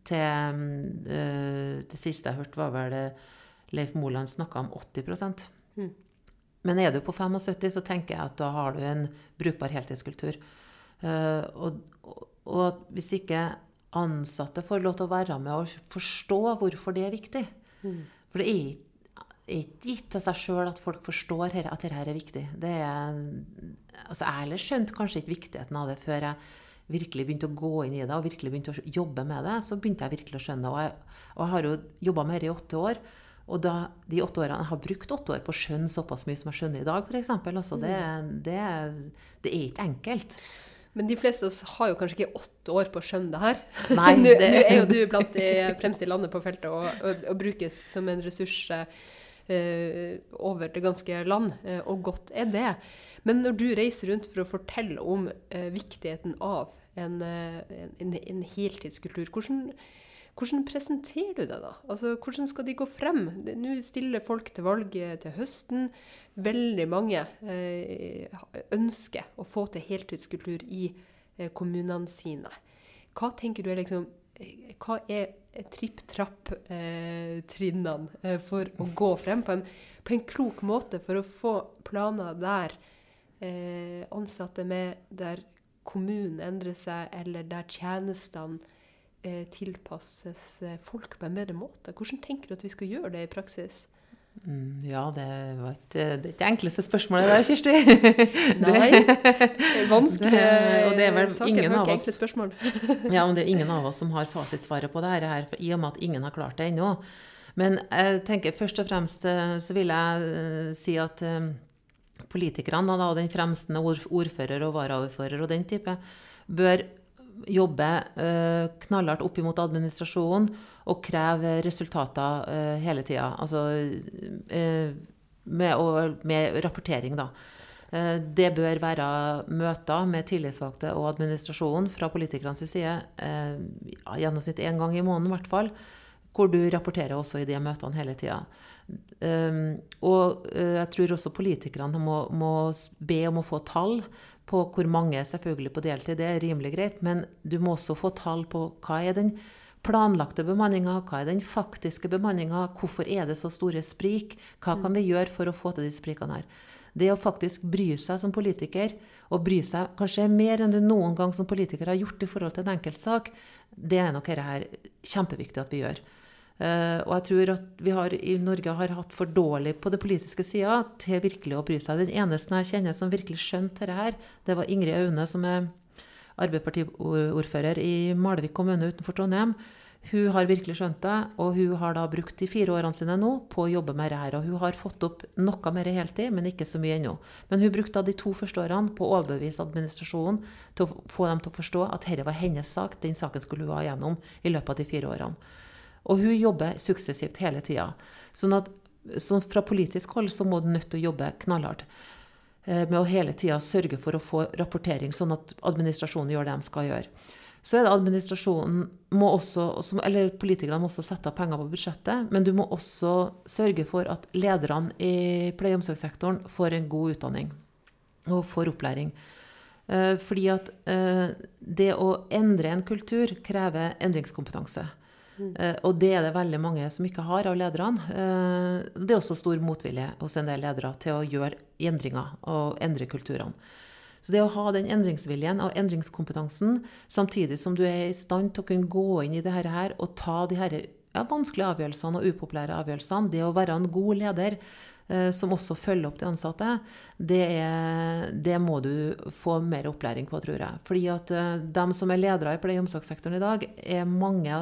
Speaker 2: til eh, Det siste jeg hørte, var vel eh, Leif Moland snakka om 80 mm. Men er du på 75, så tenker jeg at da har du en brukbar heltidskultur. Uh, og, og hvis ikke ansatte får lov til å være med og forstå hvorfor det er viktig mm. For det er ikke gitt av seg sjøl at folk forstår at dette er viktig. Det er, altså jeg heller skjønte kanskje ikke viktigheten av det før jeg virkelig begynte å gå inn i det og virkelig begynte å jobbe med det. Så begynte jeg virkelig å skjønne det. Og jeg, og jeg har jo jobba med det i åtte år. Og da, de åtte årene, Jeg har brukt åtte år på å skjønne såpass mye som jeg skjønner i dag, f.eks. Altså, det, mm. det, det er ikke enkelt.
Speaker 1: Men de fleste av oss har jo kanskje ikke åtte år på å skjønne det her. (laughs) Nei, det... Nå er jo du blant de fremste i landet på feltet og, og, og brukes som en ressurs uh, over det ganske land, uh, og godt er det. Men når du reiser rundt for å fortelle om uh, viktigheten av en, en, en heltidskultur, hvordan hvordan presenterer du deg, da? Altså, Hvordan skal de gå frem? Nå stiller folk til valg til høsten. Veldig mange eh, ønsker å få til heltidskultur i eh, kommunene sine. Hva tenker du er liksom eh, Hva er tripp-trapp-trinnene eh, eh, for å gå frem på en, på en, klok måte for å få planer der eh, ansatte med Der kommunen endrer seg, eller der tjenestene eh, tilpasses eh, folk på en bedre måte. Hvordan tenker du at vi skal gjøre det i praksis?
Speaker 2: Mm, ja, det var ikke det ikke enkleste spørsmålet der, Kirsti. (laughs)
Speaker 1: Nei. Vanskelig
Speaker 2: og det er vel ingen av oss, spørsmål. (laughs) ja, men det er ingen av oss som har fasitsvaret på det her, i og med at ingen har klart det ennå. Men jeg tenker først og fremst eh, så vil jeg si at politikerne, da, den fremste ordfører og varaordfører og den type, bør jobbe uh, knallhardt opp imot administrasjonen og kreve resultater uh, hele tida. Altså uh, med, og, med, rapportering, da. Det bør være møter med tillitsvalgte og administrasjonen fra politikernes side, ja, gjennomsnitt én gang i måneden i hvert fall, hvor du rapporterer også i de møtene hele tida. Og jeg tror også politikerne må, må, be om å få tall på hvor mange selvfølgelig på deltid, det er rimelig greit, men du må også få tall på hva er den planlagte bemanninga, hva er den faktiske bemanninga, hvorfor er det så store sprik, hva kan vi gjøre for å få til de sprikene her. Det å faktisk bry seg som politiker, og bry seg kanskje mer enn du noen gang som politiker har gjort i forhold til en enkeltsak, det er nok dette kjempeviktig at vi gjør. Uh, og jeg tror at vi har, i Norge har hatt for dårlig på det politiske sida til virkelig å bry seg. Den eneste jeg kjenner som virkelig skjønte dette, her, det var Ingrid Aune, som er Arbeiderpartiordfører i Malvik kommune utenfor Trondheim. Hun har virkelig skjønt det, og hun har da brukt de fire årene sine nå på å jobbe med dette. Og hun har fått opp noe mer heltid, men ikke så mye ennå. Men hun brukte de to første årene på å overbevise administrasjonen til å få dem til å forstå at dette var hennes sak, den saken skulle hun ha gjennom i løpet av de fire årene. Og hun jobber suksessivt hele tida. Sånn at så fra politisk hold så må du nødt til å jobbe knallhardt eh, med å hele tida sørge for å få rapportering, sånn at administrasjonen gjør det de skal gjøre. Så er det administrasjonen må også, eller Politikerne må også sette av penger på budsjettet, men du må også sørge for at lederne i pleie- og omsorgssektoren får en god utdanning og får opplæring. Eh, fordi at eh, det å endre en kultur krever endringskompetanse. Mm. Uh, og det er det veldig mange som ikke har av lederne. Uh, det er også stor motvilje hos en del ledere til å gjøre endringer og endre kulturene. Så det å ha den endringsviljen og endringskompetansen, samtidig som du er i stand til å kunne gå inn i det her og ta de her ja, vanskelige avgjørelsene og upopulære avgjørelsene. Det å være en god leder eh, som også følger opp de ansatte, det, er, det, må du få mer opplæring på, tror jeg. Fordi at uh, de som er ledere i pleie- og omsorgssektoren i dag, er mange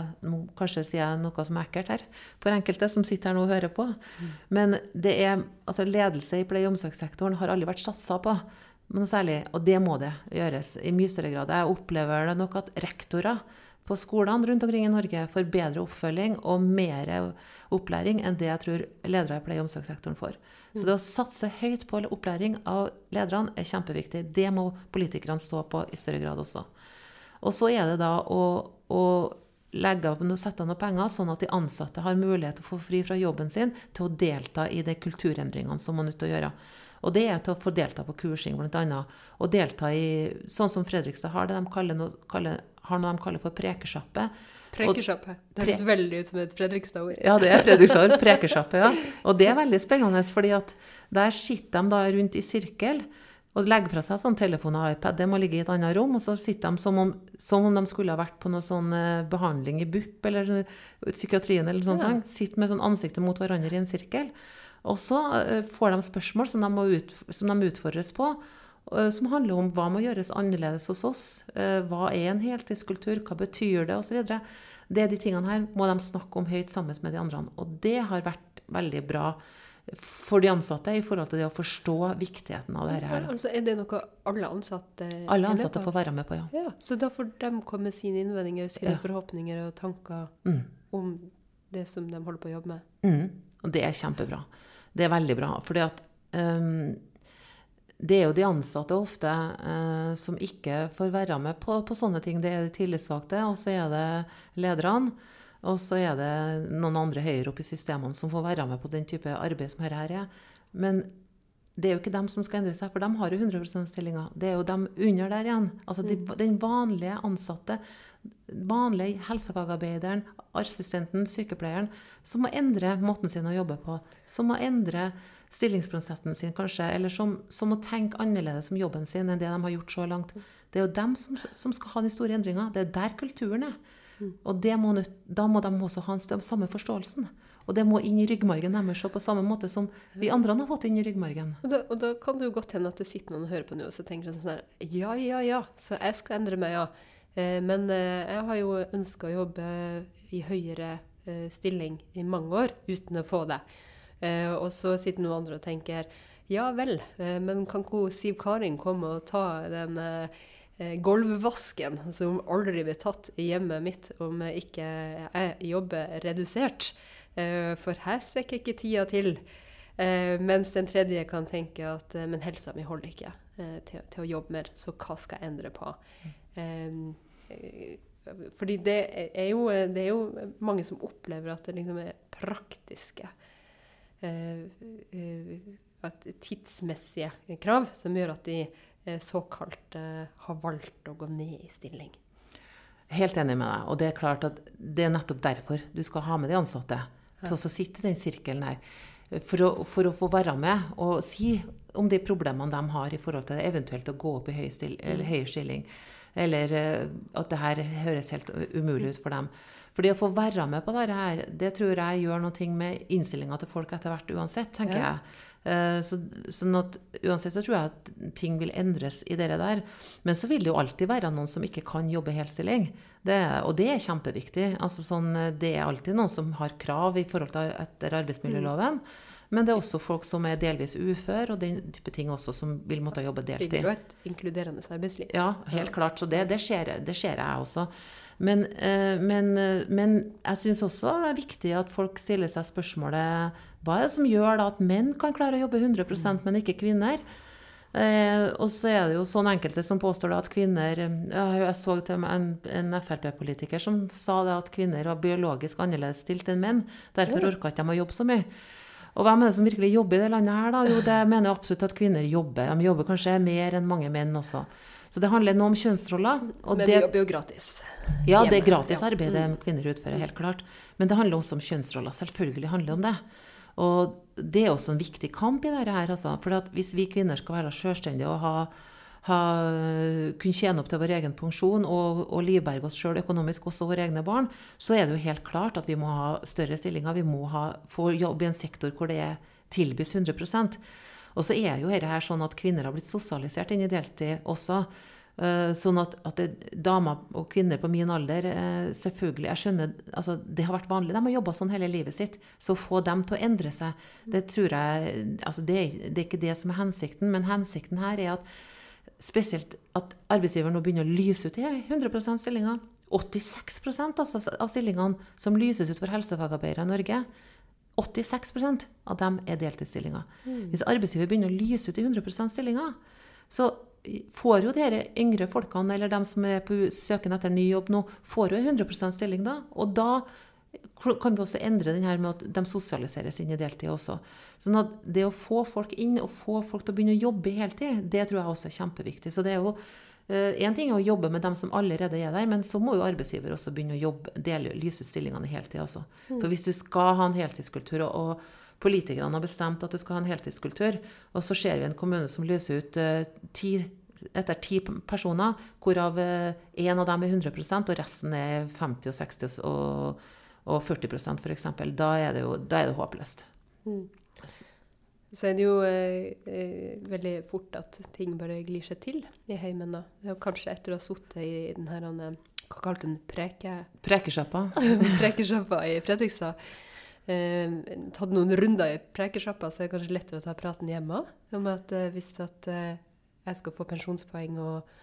Speaker 2: Kanskje sier jeg noe som er ekkelt her for enkelte som sitter her nå og hører på. Mm. Men det er, altså, ledelse i pleie- og omsorgssektoren har aldri vært satsa på. Men særlig, og det må det gjøres i mye større grad. Jeg opplever det nok at rektorer på skolene rundt omkring i Norge får bedre oppfølging og mer opplæring enn det jeg tror ledere i pleie- og omsorgssektoren får. Så det å satse høyt på opplæring av lederne er kjempeviktig. Det må politikerne stå på i større grad også. Og så er det da å, å legge opp noe, sette av noen penger, sånn at de ansatte har mulighet til å få fri fra jobben sin til å delta i de kulturendringene som man er nødt til å gjøre. Og det er til å få delta på kursing, bl.a. Og delta i sånn som Fredrikstad har det de kaller noe, kaller, har noe de kaller for prekesjappe.
Speaker 1: Prekesjappe. Det høres pre veldig ut som et Fredrikstad-ord.
Speaker 2: Ja, det er Fredrikstad-ord. (laughs) Prekesjappe, ja. Og det er veldig spennende, fordi at der sitter de da rundt i sirkel og legger fra seg sånn telefon og iPad. Det må ligge i et annet rom. Og så sitter de som om, som om de skulle ha vært på noe sånn eh, behandling i BUP eller psykiatrien eller sånt. Ja. Sitter med sånn ansiktet mot hverandre i en sirkel. Og så eh, får de spørsmål som de, ut, som de utfordres på, eh, som handler om hva må gjøres annerledes hos oss. Eh, hva er en heltidskultur, hva betyr det, osv. Det er de tingene her må de snakke om høyt sammen med de andre. Og det har vært veldig bra for de ansatte i forhold til det å forstå viktigheten av dette. her.
Speaker 1: Altså, er det noe alle ansatte
Speaker 2: Alle ansatte får være med på, ja.
Speaker 1: ja. Så da får de komme med sine innvendinger, sine ja. forhåpninger og tanker mm. om det som de holder på å jobbe med?
Speaker 2: Mm. Og det er kjempebra. Det er veldig bra. fordi at um, det er jo de ansatte ofte eh, som ikke får være med på, på, sånne ting. Det er de tillitsvalgte, og så er det lederne. Og så er det noen andre høyere oppe i systemene som får være med på den type arbeid som her er. Men det er jo ikke dem som skal endre seg, for de har jo 100 %-stillinger. Det er jo dem under der igjen. Altså de, mm. den vanlige ansatte, vanlige helsefagarbeideren, assistenten, sykepleieren, som må endre måten sin å jobbe på. Som må endre stillingsprosessen sin, kanskje. Eller som, som, må tenke annerledes om jobben sin enn det de har gjort så langt. Det er jo dem som, som skal ha de store endringene. Det er der kulturen er. Mm. Og må, da må de også ha den samme forståelsen. Og det må inn i ryggmargen deres på samme måte som vi andre har fått inn i ryggmargen.
Speaker 1: Og da, og da kan det jo godt hende at det sitter noen og hører på nå og så tenker sånn her Ja, ja, ja, så jeg skal endre meg, ja. Eh, men eh, jeg har jo ønska å jobbe i høyere eh, stilling i mange år uten å få det. Og så sitter noen andre og tenker ja vel, men kan ikke Siv Karin komme og ta den gulvvasken som aldri blir tatt i hjemmet mitt om ikke jeg jobber redusert? For her strekker ikke tida til. Mens den tredje kan tenke at men helsa mi holder ikke til, til, å jobbe mer, så hva skal jeg endre på? Eh, fordi det er, jo, det er, jo, mange som opplever at det liksom er praktiske eh, eh, tidsmessige krav som gjør at de såkalt har valgt å gå ned i stilling.
Speaker 2: Helt enig med deg. Og det er klart at det er nettopp derfor du skal ha med de ansatte til å sitte i den sirkelen her. For å, for å, få være med og si om de problemene de har i forhold til det, eventuelt å gå opp i høy stil, høyere stilling. Eller eh, at det her høres helt umulig ut for dem. For det å få være med på dette her, det tror jeg gjør noe med innstillinga til folk etter hvert uansett, tenker ja. jeg. Eh, så, sånn at Uansett så tror jeg at ting vil endres i det der. Men så vil det jo alltid være noen som ikke kan jobbe helstilling. Det, og det er kjempeviktig. Altså sånn, det er alltid noen som har krav i forhold til etter arbeidsmiljøloven. Mm. Men det er også folk som er delvis ufør, og den type ting også, som vil måtte jobbe deltid. Det
Speaker 1: blir jo et inkluderende arbeidsliv.
Speaker 2: Ja, helt klart. Så det, det, skjer, det skjer, jeg også. Men, eh, men, eh, men jeg syns også det er viktig at folk stiller seg spørsmålet hva er det som gjør da at menn kan klare å jobbe 100% men ikke kvinner? Eh, og så er det jo sånn enkelte som påstår at kvinner Jeg så til en, en Frp-politiker som sa det at kvinner var biologisk annerledes stilt enn menn. Derfor orka ikke de å jobbe så mye. Og hvem er det som virkelig jobber i det landet her, da? Jo, det mener jeg absolutt at kvinner jobber. De jobber kanskje mer enn mange menn også. Så det handler nå om kjønnsroller.
Speaker 1: Men vi jobber jo gratis.
Speaker 2: Ja, det er gratis arbeid det mm. kvinner utfører, helt klart. Men det handler også om kjønnsroller. Selvfølgelig handler det om det. Og det er også en viktig kamp i dette her, altså. For hvis vi kvinner skal være selvstendige og ha, ha, kunne tjene opp til vår egen pensjon og, og livberge oss sjøl økonomisk, også våre egne barn, så er det jo helt klart at vi må ha større stillinger. Vi må ha, få jobb i en sektor hvor det tilbys 100 Og så er jo dette her sånn at kvinner har blitt sosialisert inn i deltid også. Eh, sånn at, at det, damer og kvinner på min alder eh, selvfølgelig, jeg skjønner, altså Det har vært vanlig. De har jobba sånn hele livet sitt. Så å få dem til å endre seg, det tror jeg altså det, det, er ikke det som er hensikten. Men hensikten her er at spesielt at arbeidsgiver nå begynner å lyse ut i 100% stillinger. 86% altså, av stillingene som lyses ut for helsefagarbeidere i Norge, 86% av dem er deltidsstillinger. Mm. Hvis arbeidsgiver begynner å lyse ut i 100 stillinger, så får jo de yngre folkene, eller de som er på søken etter ny jobb nå, får jo 100 stilling da. Og da kan vi også endre den her med at de sosialiseres inn i deltid også. Sånn at det å få folk inn, og få folk til å begynne å jobbe heltid, det tror jeg også er kjempeviktig. Så det er jo Én uh, ting er å jobbe med dem som allerede er der, men så må jo arbeidsgiver også begynne å jobbe, dele, lysutstillingene hele tida. også. Mm. For hvis du skal ha en heltidskultur, og, og politikerne har bestemt at du skal ha en heltidskultur, og så ser vi en kommune som lyser ut uh, ti, etter ti personer, hvorav én uh, av dem er 100% og resten er 50 og 60 og, og 40% f.eks. Da, er det jo, da er det håpløst. Mm.
Speaker 1: Så er det jo eh, eh, veldig fort at ting bare glir seg til i heimen. da. Det er jo kanskje etter å ha sittet i den her Hva kalte hun preke...
Speaker 2: Prekesjappa. (laughs)
Speaker 1: Prekesjappa i Fredrikstad eh, tatt noen runder i prekesjappa, så er det kanskje lettere å ta praten hjemme om at eh, hvis at eh, jeg skal få pensjonspoeng og,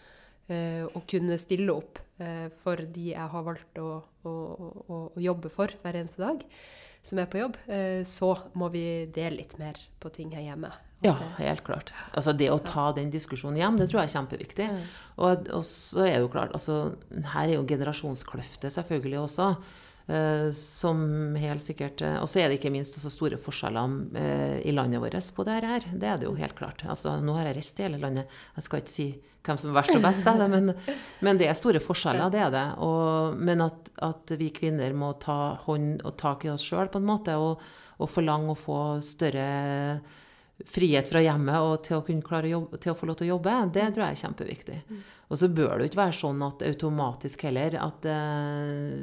Speaker 1: eh, og kunne stille opp eh, for de jeg har valgt å, å, å, å, jobbe for hver eneste dag, som er på jobb, eh, så må vi dele litt mer på ting her hjemme.
Speaker 2: Ja, helt klart. Altså Det å ta den diskusjonen hjem, det tror jeg er kjempeviktig. Og, og så er det jo klart, altså Her er jo generasjonskløftet selvfølgelig også. Uh, som helt sikkert uh, Og så er det ikke minst så store forskjeller i landet vårt på det her. Det er det jo helt klart. Altså, nå har jeg reist i hele landet. Jeg skal ikke si hvem som er verst og best, er det, men, men, det er store forskjeller, det er det. Og, men at, at, vi kvinner må ta hånd og tak i oss sjøl på en måte, og, og forlange å få større frihet fra hjemmet og til å, kunne klare å, jobbe, til å få lov til å jobbe, det tror jeg er kjempeviktig. Mm. Og så bør det jo ikke være sånn at automatisk heller at uh,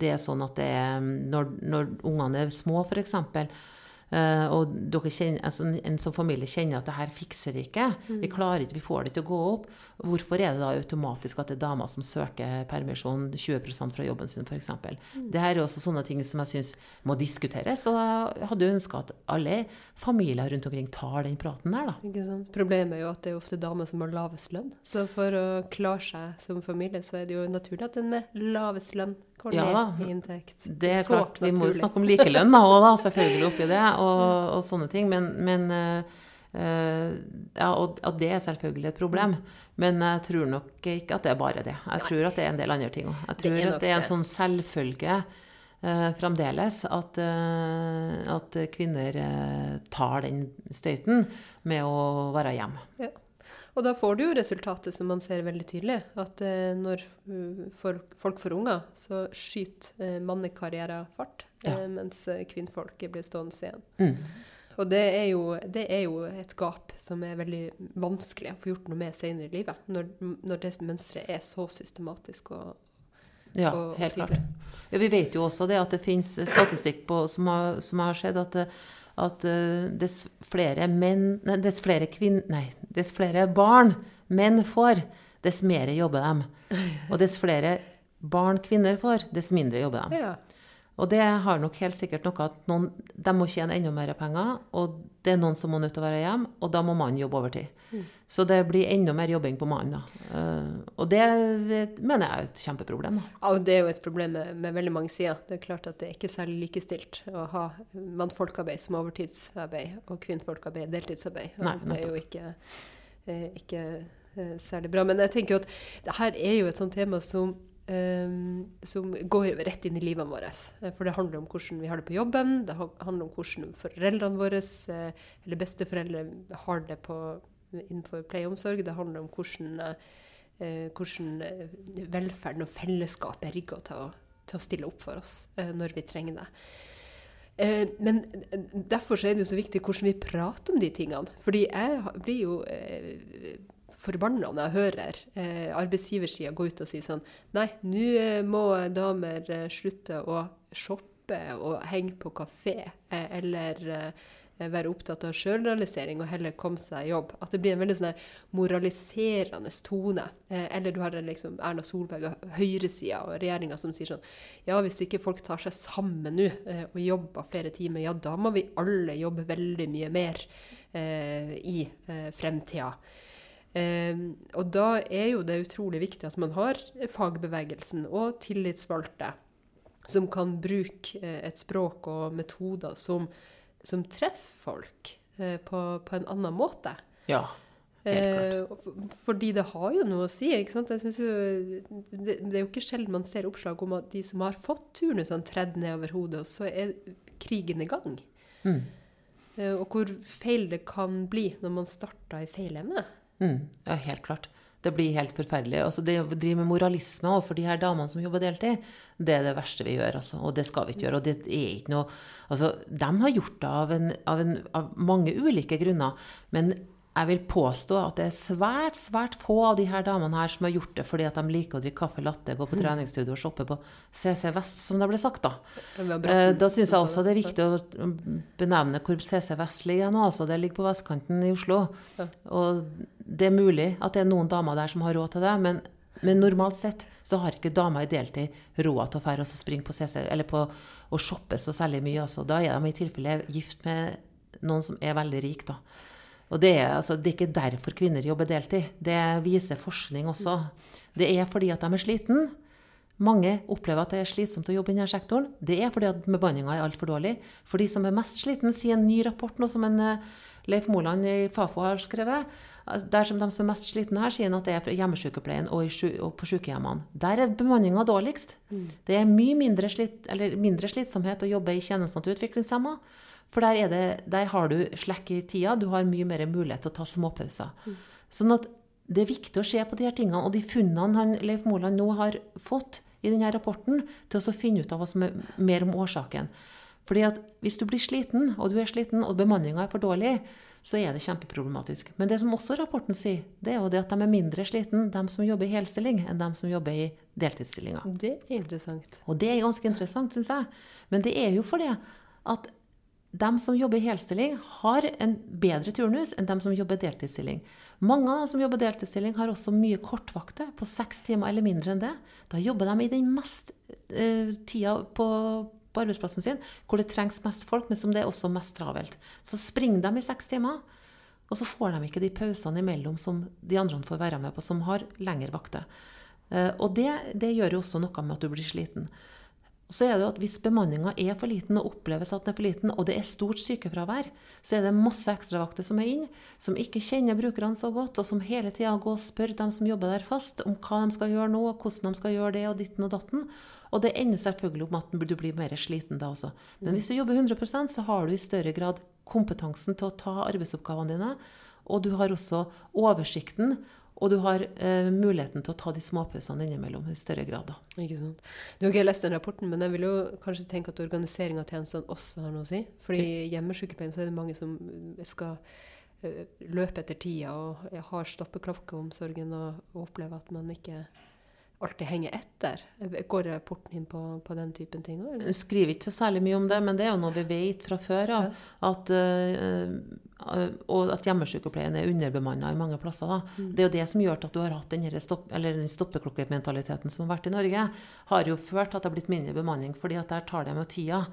Speaker 2: det er sånn at det er Når, når ungene er små, f.eks., og dere kjenner, altså en som familie kjenner at det her fikser vi ikke. Mm. Vi klarer ikke, vi får det til å gå opp. Hvorfor er det da automatisk at det er damer som søker permisjon 20% fra jobben sin, f.eks.? Mm. Det her er også sånne ting som jeg syns må diskuteres. Og jeg hadde ønska at alle familier rundt omkring tar den praten der, da.
Speaker 1: Ikke sant? Problemet er jo at det er ofte damer som har lavest lønn. Så for å klare seg som familie, så er det jo naturlig at den med lavest lønn Går ja, ned i inntekt.
Speaker 2: Det er klart, Vi må jo snakke om likelønn da, da, selvfølgelig oppi det, (laughs) og, og sånne ting. Men, men uh, ja, og og det er selvfølgelig et problem. Men jeg tror nok ikke at det er bare det. Jeg tror at det er en del andre ting òg. Jeg tror det at det er en sånn selvfølge uh, fremdeles at, uh, at kvinner tar den støyten med å være hjemme. Ja.
Speaker 1: Og da får du jo resultatet som man ser veldig tydelig. At eh, når uh, folk får unger, så skyter eh, mannekarrierer fart. Ja. Eh, mens kvinnfolket kvinnfolk blir stående igjen. Mm. Og det er, jo, det er, jo, et gap som er veldig vanskelig å få gjort noe med senere i livet. Når, når det mønsteret er så systematisk og,
Speaker 2: ja, og, helt klart. Ja, vi vet jo også det at det finnes statistikk på, som, har, som har skjedd, at at uh, dess flere menn nei, dess flere kvinn... Nei, dess flere barn menn får, dess mer jobber de. Og dess flere barn kvinner får, dess mindre jobber de. Ja. Og det har nok helt sikkert noe at noen, de må tjene enda mer penger, og det er noen som må nødt til å være hjemme, og da må mannen jobbe overtid. Mm. Så det blir enda mer jobbing på mannen. da. Uh, og det mener jeg er et kjempeproblem. da.
Speaker 1: Ja, og Det er jo et problem med, med, veldig mange sider. Det er klart at det er ikke særlig likestilt å ha mannfolkarbeid som overtidsarbeid og kvinnfolkarbeid deltidsarbeid. Nei, det er jo ikke, eh, ikke eh, særlig bra. Men jeg tenker jo at det her er jo et sånt tema som Um, som går rett inn i livene våre. For det handler om hvordan vi har det på jobben, det handler om hvordan foreldrene våre eller besteforeldre har det på, innenfor pleie og omsorg. Det handler om hvordan, uh, hvordan velferden og fellesskapet er rigga til, til, å stille opp for oss uh, når vi trenger det. Men derfor er det jo så viktig hvordan vi prater om de tingene. Fordi jeg blir jo forbanna når jeg hører eh, arbeidsgiversida gå ut og si sånn Nei, nå eh, må damer eh, slutte å shoppe og henge på kafé, eh, eller eh, være opptatt av sjølrealisering og heller komme seg i jobb. At det blir en veldig sånn moraliserende tone. Eh, eller du har liksom Erna Solberg og høyresida og regjeringa som sier sånn Ja, hvis ikke folk tar seg sammen nå eh, og jobber flere timer, ja, da må vi alle jobbe veldig mye mer eh, i eh, fremtida. Eh, og da er jo det utrolig viktig at man har fagbevegelsen og tillitsvalgte som kan bruke eh, et språk og metoder som som treffer folk eh, på, på, en annen måte.
Speaker 2: Ja, helt
Speaker 1: klart. Eh, fordi det har jo noe å si. ikke sant? Jo, det, det, er jo ikke sjelden man ser oppslag om at de som har fått turnusene tredd ned over hodet, og så er krigen i gang. Mm. Eh, og hvor feil det kan bli når man starter i feil ende.
Speaker 2: Mm. Ja, helt klart. Det blir helt forferdelig. Altså, det å drive med moralisme overfor de her damene som jobber deltid, det er det verste vi gjør. Altså. Og det skal vi ikke gjøre. Og det er ikke noe Altså, de har gjort det av, en, av, en, av mange ulike grunner. Men jeg vil påstå at det er svært svært få av de her damene her som har gjort det fordi at de liker å drikke kaffe latte, gå på mm. treningsstudio og shoppe på CC Vest, som det ble sagt. Da eh, Da syns jeg også det er viktig å benevne hvor CC Vest ligger nå. Altså, det ligger på vestkanten i Oslo. Og det er mulig at det er noen damer der som har råd til det, men, men normalt sett så har ikke damer i deltid råd til å fære og springe på CC eller på å shoppe så særlig mye. Altså. Da er de i tilfelle gift med noen som er veldig rik, da. Og det er, altså, det er, ikke derfor kvinner jobber deltid. Det viser forskning også. Det er fordi at de er sliten. Mange opplever at det er slitsomt å jobbe i denne sektoren. Det er fordi at bemanninga er altfor dårlig. For de som er mest sliten, sier en ny rapport nå som en uh, Leif Moland i Fafo har skrevet. Der som de som er mest slitne her, sier at det er fra hjemmesykepleien og, og, på sykehjemmene. Der er bemanninga dårligst. Mm. Det er mye mindre, slitt, mindre, slitsomhet å jobbe i tjenestene til utviklingshemma. For der, det, der, har du slekk i tida, du har mye mer mulighet til å ta småpauser. Mm. Sånn at det er viktig å se på de her tingene. Og de funnene han, Leif Moland nå har fått i denne rapporten, til å finne ut av hva som er mer om årsaken. Fordi at hvis du blir sliten, og du er sliten, og bemanninga er for dårlig, så er det kjempeproblematisk. Men det som også rapporten sier, det er jo det at de er mindre sliten, de som jobber i helstilling, enn de som jobber i deltidsstillinger.
Speaker 1: Det er interessant.
Speaker 2: Og det er ganske interessant, syns jeg. Men det er jo fordi at de som jobber i helstilling, har en bedre turnus enn de som jobber deltidsstilling. Mange av de som jobber deltidsstilling, har også mye kortvakter, på seks timer eller mindre enn det. Da jobber de i den mest uh, tida på, på, arbeidsplassen sin hvor det trengs mest folk, men som det er også mest travelt. Så springer de i seks timer, og så får de ikke de pausene imellom som de andre får være med på, som har lengre vakter. Uh, og det, det gjør jo også noe med at du blir sliten. Så er det jo at Hvis bemanninga er for liten og oppleves at den er for liten, og det er stort sykefravær, så er det masse ekstravakter som er inn, som ikke kjenner brukerne så godt, og som hele tida går og spør dem som jobber der fast, om hva de skal gjøre nå, og hvordan de skal gjøre det, og ditten og datten. Og det ender selvfølgelig om at du blir mer sliten da også. Men hvis du jobber 100% så har du i større grad kompetansen til å ta arbeidsoppgavene dine, og du har også oversikten og du har eh, muligheten til å ta de småpausene innimellom i større grad. Da.
Speaker 1: Ikke sant. Du har ikke lest den rapporten, men jeg vil jo kanskje tenke at organisering av tjenestene også har noe å si. Fordi i hjemmesykepleien så er det mange som skal uh, løpe etter tida og har stoppeklokkeomsorgen og, og opplever at man ikke alltid henger etter? Går rapporten inn på, på den typen ting òg?
Speaker 2: Skriver ikke så særlig mye om det, men det er jo noe vi vet fra før. Ja. At, uh, og at hjemmesykepleien er underbemanna i mange plasser. Mm. Det er jo det som gjør at du har hatt den, stopp, den stoppeklokkementaliteten som har vært i Norge. Har jo ført til at det har blitt mindre bemanning, fordi at der tar de jo tida.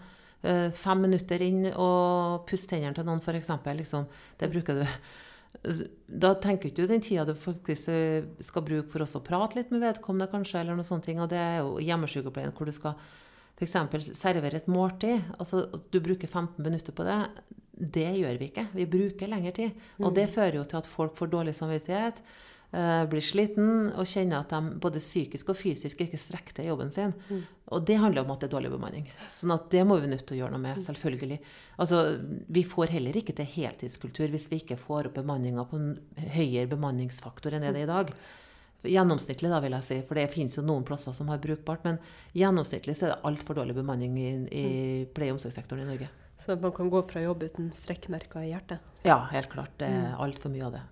Speaker 2: Uh, fem minutter inn og pusse tennene til noen, f.eks. Liksom, det bruker du da tenker ikke du den tida du faktisk eh, skal bruke for å prate litt med vedkommende, kanskje, eller noe sånt. Og det er jo hjemmesykepleien hvor du skal f.eks. servere et måltid. Altså du bruker 15 minutter på det. Det gjør vi ikke. Vi bruker lengre tid. Og det mm. fører jo til at folk får dårlig samvittighet. Uh, blir sliten og kjenner at de både psykisk og fysisk ikke strekker til jobben sin. Mm. Og det handler om at det er dårlig bemanning. Sånn at det må vi nødt til å gjøre noe med. Mm. selvfølgelig. Altså, Vi får heller ikke til heltidskultur hvis vi ikke får opp bemanninga på en høyere bemanningsfaktor enn det det er i dag. Gjennomsnittlig, da, vil jeg si. For det finnes jo noen plasser som har brukbart. Men gjennomsnittlig så er det altfor dårlig bemanning i, i pleie- og omsorgssektoren i Norge.
Speaker 1: Så man kan gå fra jobb uten strekkmerker i hjertet?
Speaker 2: Ja, helt klart. Det er altfor mye av det.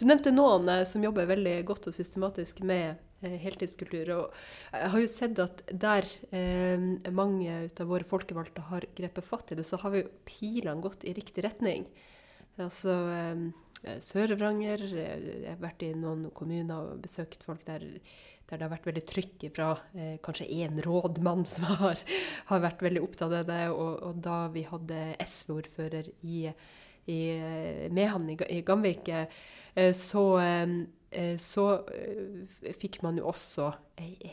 Speaker 1: Du nevnte noen eh, som jobber veldig godt og systematisk med eh, heltidskultur. Og jeg har jo sett at der eh, mange av våre folkevalgte har grepet fatt i det, så har vi jo pilene gått i riktig retning. Altså eh, Sør-Varanger eh, Jeg har vært i noen kommuner og besøkt folk der, der det har vært veldig trykk fra eh, kanskje én rådmann som har, har, vært veldig opptatt av det. Og, og da vi hadde SV-ordfører i, i Mehamn i, i Gamvik, eh, så, eh, så eh, fikk man jo også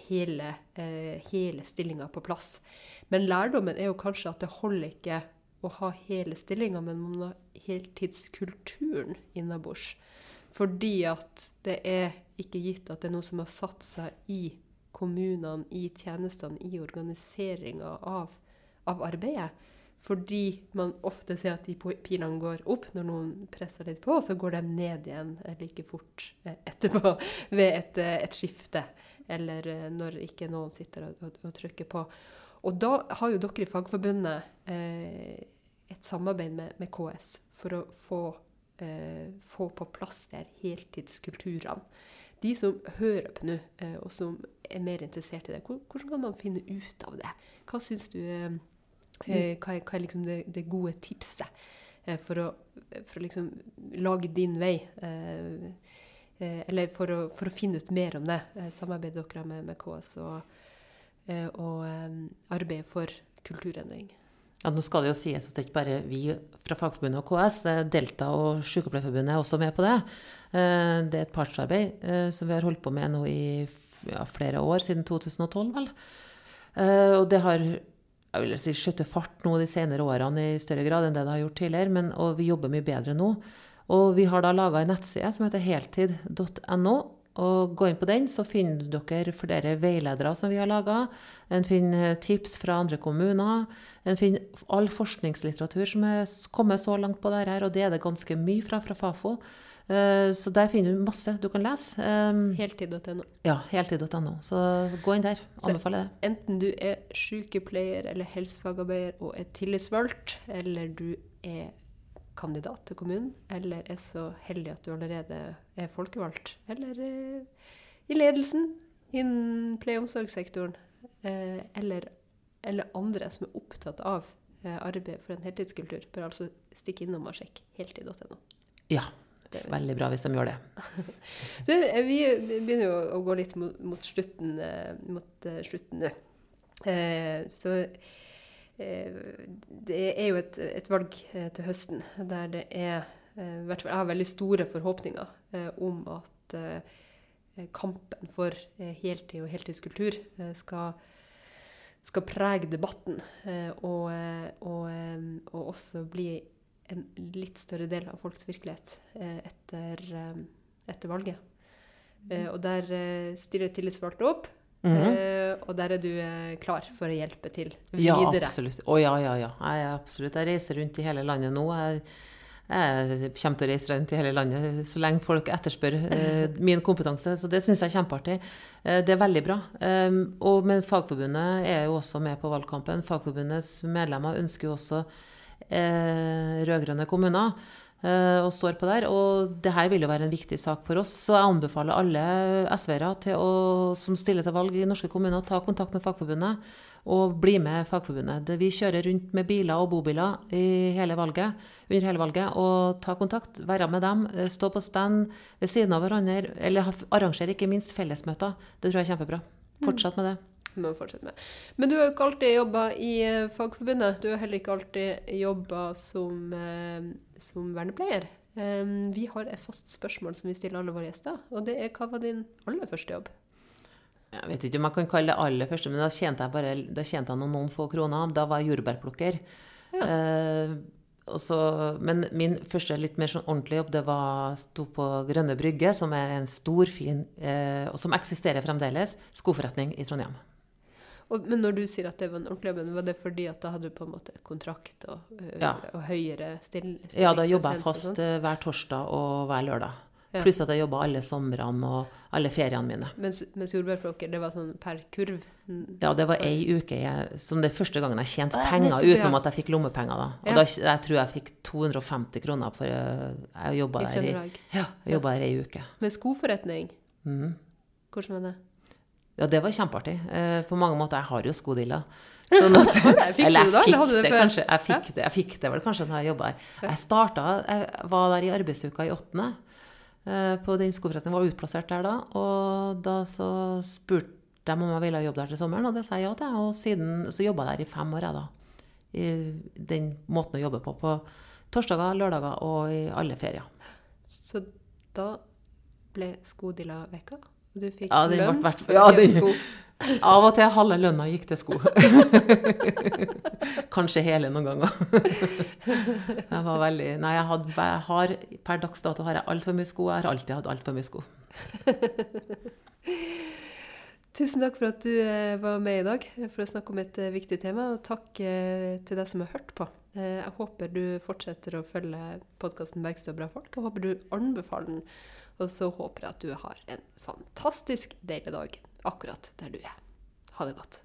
Speaker 1: hele, eh, hele stillinga på plass. Men lærdommen er jo kanskje at det holder ikke å ha hele stillinga, men man må heltidskulturen innabords. Fordi at det er ikke gitt at det er noe som har satt seg i kommunene, i tjenestene, i organiseringa av, av, arbeidet. Fordi man ofte ser at de pilene går opp når noen presser litt på, og så går de ned igjen like fort eh, etterpå (laughs) ved et, eh, et skifte. Eller eh, når ikke noen sitter og, og, og, trykker på. Og da har jo dere i Fagforbundet eh, et samarbeid med, med, KS for å få, eh, få på plass de heltidskulturene. De som hører på nå, eh, og som er mer interessert i det, hvordan kan man finne ut av det? Hva syns du eh, eh, hva, er, hva er liksom det, det, gode tipset for å, for å liksom lage din vei? Eh, eller for å, for å, finne ut mer om det. Samarbeidet dere med, med KS og, og arbeider for kulturendring?
Speaker 2: Ja, nå skal det jo sies at det ikke bare vi fra Fagforbundet og KS. Delta og Sykepleierforbundet er også med på det. Eh, det er et partsarbeid eh, som vi har holdt på med nå i ja, flere år, siden 2012 vel. Eh, og det har jeg vil si, skjøttet fart nå de senere årene i større grad enn det det har gjort tidligere. Men, og vi jobber mye bedre nå. Og vi har da laga en nettside som heter heltid.no. Og gå inn på den, så finner dere flere veiledere som vi har laga. En finner tips fra andre kommuner. En finner all forskningslitteratur som er kommet så langt på dette, og det er det ganske mye fra fra Fafo. Uh, så der finner du masse du kan lese.
Speaker 1: Heltid.no.
Speaker 2: Ja, heltid.no. Så gå inn der. Anbefaler det.
Speaker 1: Enten du er sykepleier eller helsefagarbeider og er tillitsvalgt, eller du er kandidat til kommunen, eller er så heldig at du allerede er folkevalgt, eller uh, i ledelsen innen pleie- og omsorgssektoren, uh, eller, eller, andre som er opptatt av arbeid for en heltidskultur, bør altså stikke innom og sjekke heltid.no.
Speaker 2: Ja, Veldig bra hvis de gjør det. (laughs)
Speaker 1: du, vi begynner jo å gå litt mot, mot slutten, eh, mot slutten nå. Eh, så eh, det er jo et, et valg eh, til høsten der det er eh, hvert fall Jeg har veldig store forhåpninger om at kampen for heltid og heltidskultur skal skal prege debatten og, og, og også bli en litt større del av folks virkelighet eh, etter, eh, etter, valget. Eh, og der stiller tillitsvalgte opp. Mm -hmm. og der er du klar for å hjelpe til videre?
Speaker 2: Ja, absolutt. Å ja, ja, ja. Jeg, absolutt. Jeg reiser rundt i hele landet nå. Jeg, jeg kommer til å reise rundt i hele landet så lenge folk etterspør uh, (laughs) min kompetanse. Så det syns jeg er kjempeartig. Det er veldig bra. Um, og, men Fagforbundet er jo også med på valgkampen. Fagforbundets medlemmer ønsker jo også eh, rød-grønne kommuner og står på der. Og det her vil jo være en viktig sak for oss. Så jeg anbefaler alle SV-ere som stiller til valg i norske kommuner, å ta kontakt med Fagforbundet og bli med Fagforbundet. Vi kjører rundt med biler og bobiler hele valget, under hele valget og ta kontakt. Være med dem. Eh, stå på stand ved siden av hverandre. Eller arrangere ikke minst fellesmøter. Det tror jeg er kjempebra. Fortsett med det
Speaker 1: må fortsette med. Men du har jo ikke alltid jobba i eh, Fagforbundet. Du har heller ikke alltid jobba som, eh, som vernepleier. Um, vi har et fast spørsmål som vi stiller alle våre gjester, og det er hva var din aller første jobb?
Speaker 2: Jeg vet ikke om jeg kan kalle det aller første, men da tjente jeg bare da tjente jeg noen, noen få kroner. Da var jeg jordbærplukker. Ja. Uh, så, men min første litt mer sånn ordentlig jobb det var sto på Grønne Brygge, som er en stor, fin, eh, og som eksisterer fremdeles, skoforretning i Trondheim.
Speaker 1: Og, men når du sier at det var en ordentlig jobb, var det fordi at da hadde du på en måte kontrakt og, ja. og høyere still,
Speaker 2: Ja, da jobba jeg fast uh, hver torsdag og hver lørdag.
Speaker 1: Ja.
Speaker 2: Pluss at jeg jobba alle somrene og alle feriene mine.
Speaker 1: Mens, mens jordbærplukker, det var sånn per kurv.
Speaker 2: Ja, det var ei uke jeg, som det første gangen jeg tjente penger
Speaker 1: nettopp, ja.
Speaker 2: utenom at jeg fikk lommepenger. da. Og
Speaker 1: Ja.
Speaker 2: da, jeg tror jeg fikk 250 kroner for øh, jeg jobba der i, ja, jeg der ei uke.
Speaker 1: Men skoforretning,
Speaker 2: Mm.
Speaker 1: hvordan var det?
Speaker 2: Ja, det var kjempeartig. Eh, på mange måter. Jeg har jo skodilla. (laughs) Sånn at, eller jeg fikk det
Speaker 1: det
Speaker 2: kanskje. Jeg fikk, det, jeg fikk det vel kanskje når jeg jobba der. Jeg starta, jeg var der i arbeidsuka i åttende. eh, På den skoforretningen var utplassert der da. Og da så spurte de om jeg ville jobbe der til sommeren, og det sa jeg ja til. Og siden så jobba jeg der i fem år, jeg da. I den måten å jobbe på. På torsdager, lørdager og i alle ferier.
Speaker 1: Så da ble skodilla vekka, du fikk
Speaker 2: Ja, ble
Speaker 1: lønn
Speaker 2: hvert-
Speaker 1: for
Speaker 2: ja,
Speaker 1: kjøpe
Speaker 2: den-
Speaker 1: sko. (laughs)
Speaker 2: Av og til halve lønna gikk til sko. (laughs) Kanskje hele noen ganger. (laughs) Jeg var veldig Nei, jeg, had, jeg har per dags dato har jeg altfor mye sko. Jeg har alltid hatt altfor mye sko.
Speaker 1: Tusen takk for at du eh, var med i dag for å snakke om et eh, viktig tema, og takk eh, til deg som har hørt på. Eh, Jeg håper du fortsetter å følge podkasten 'Bergstø og bra folk'. Jeg håper du anbefaler den, og så håper jeg at du har en fantastisk deilig dag akkurat der du er. Ha det godt.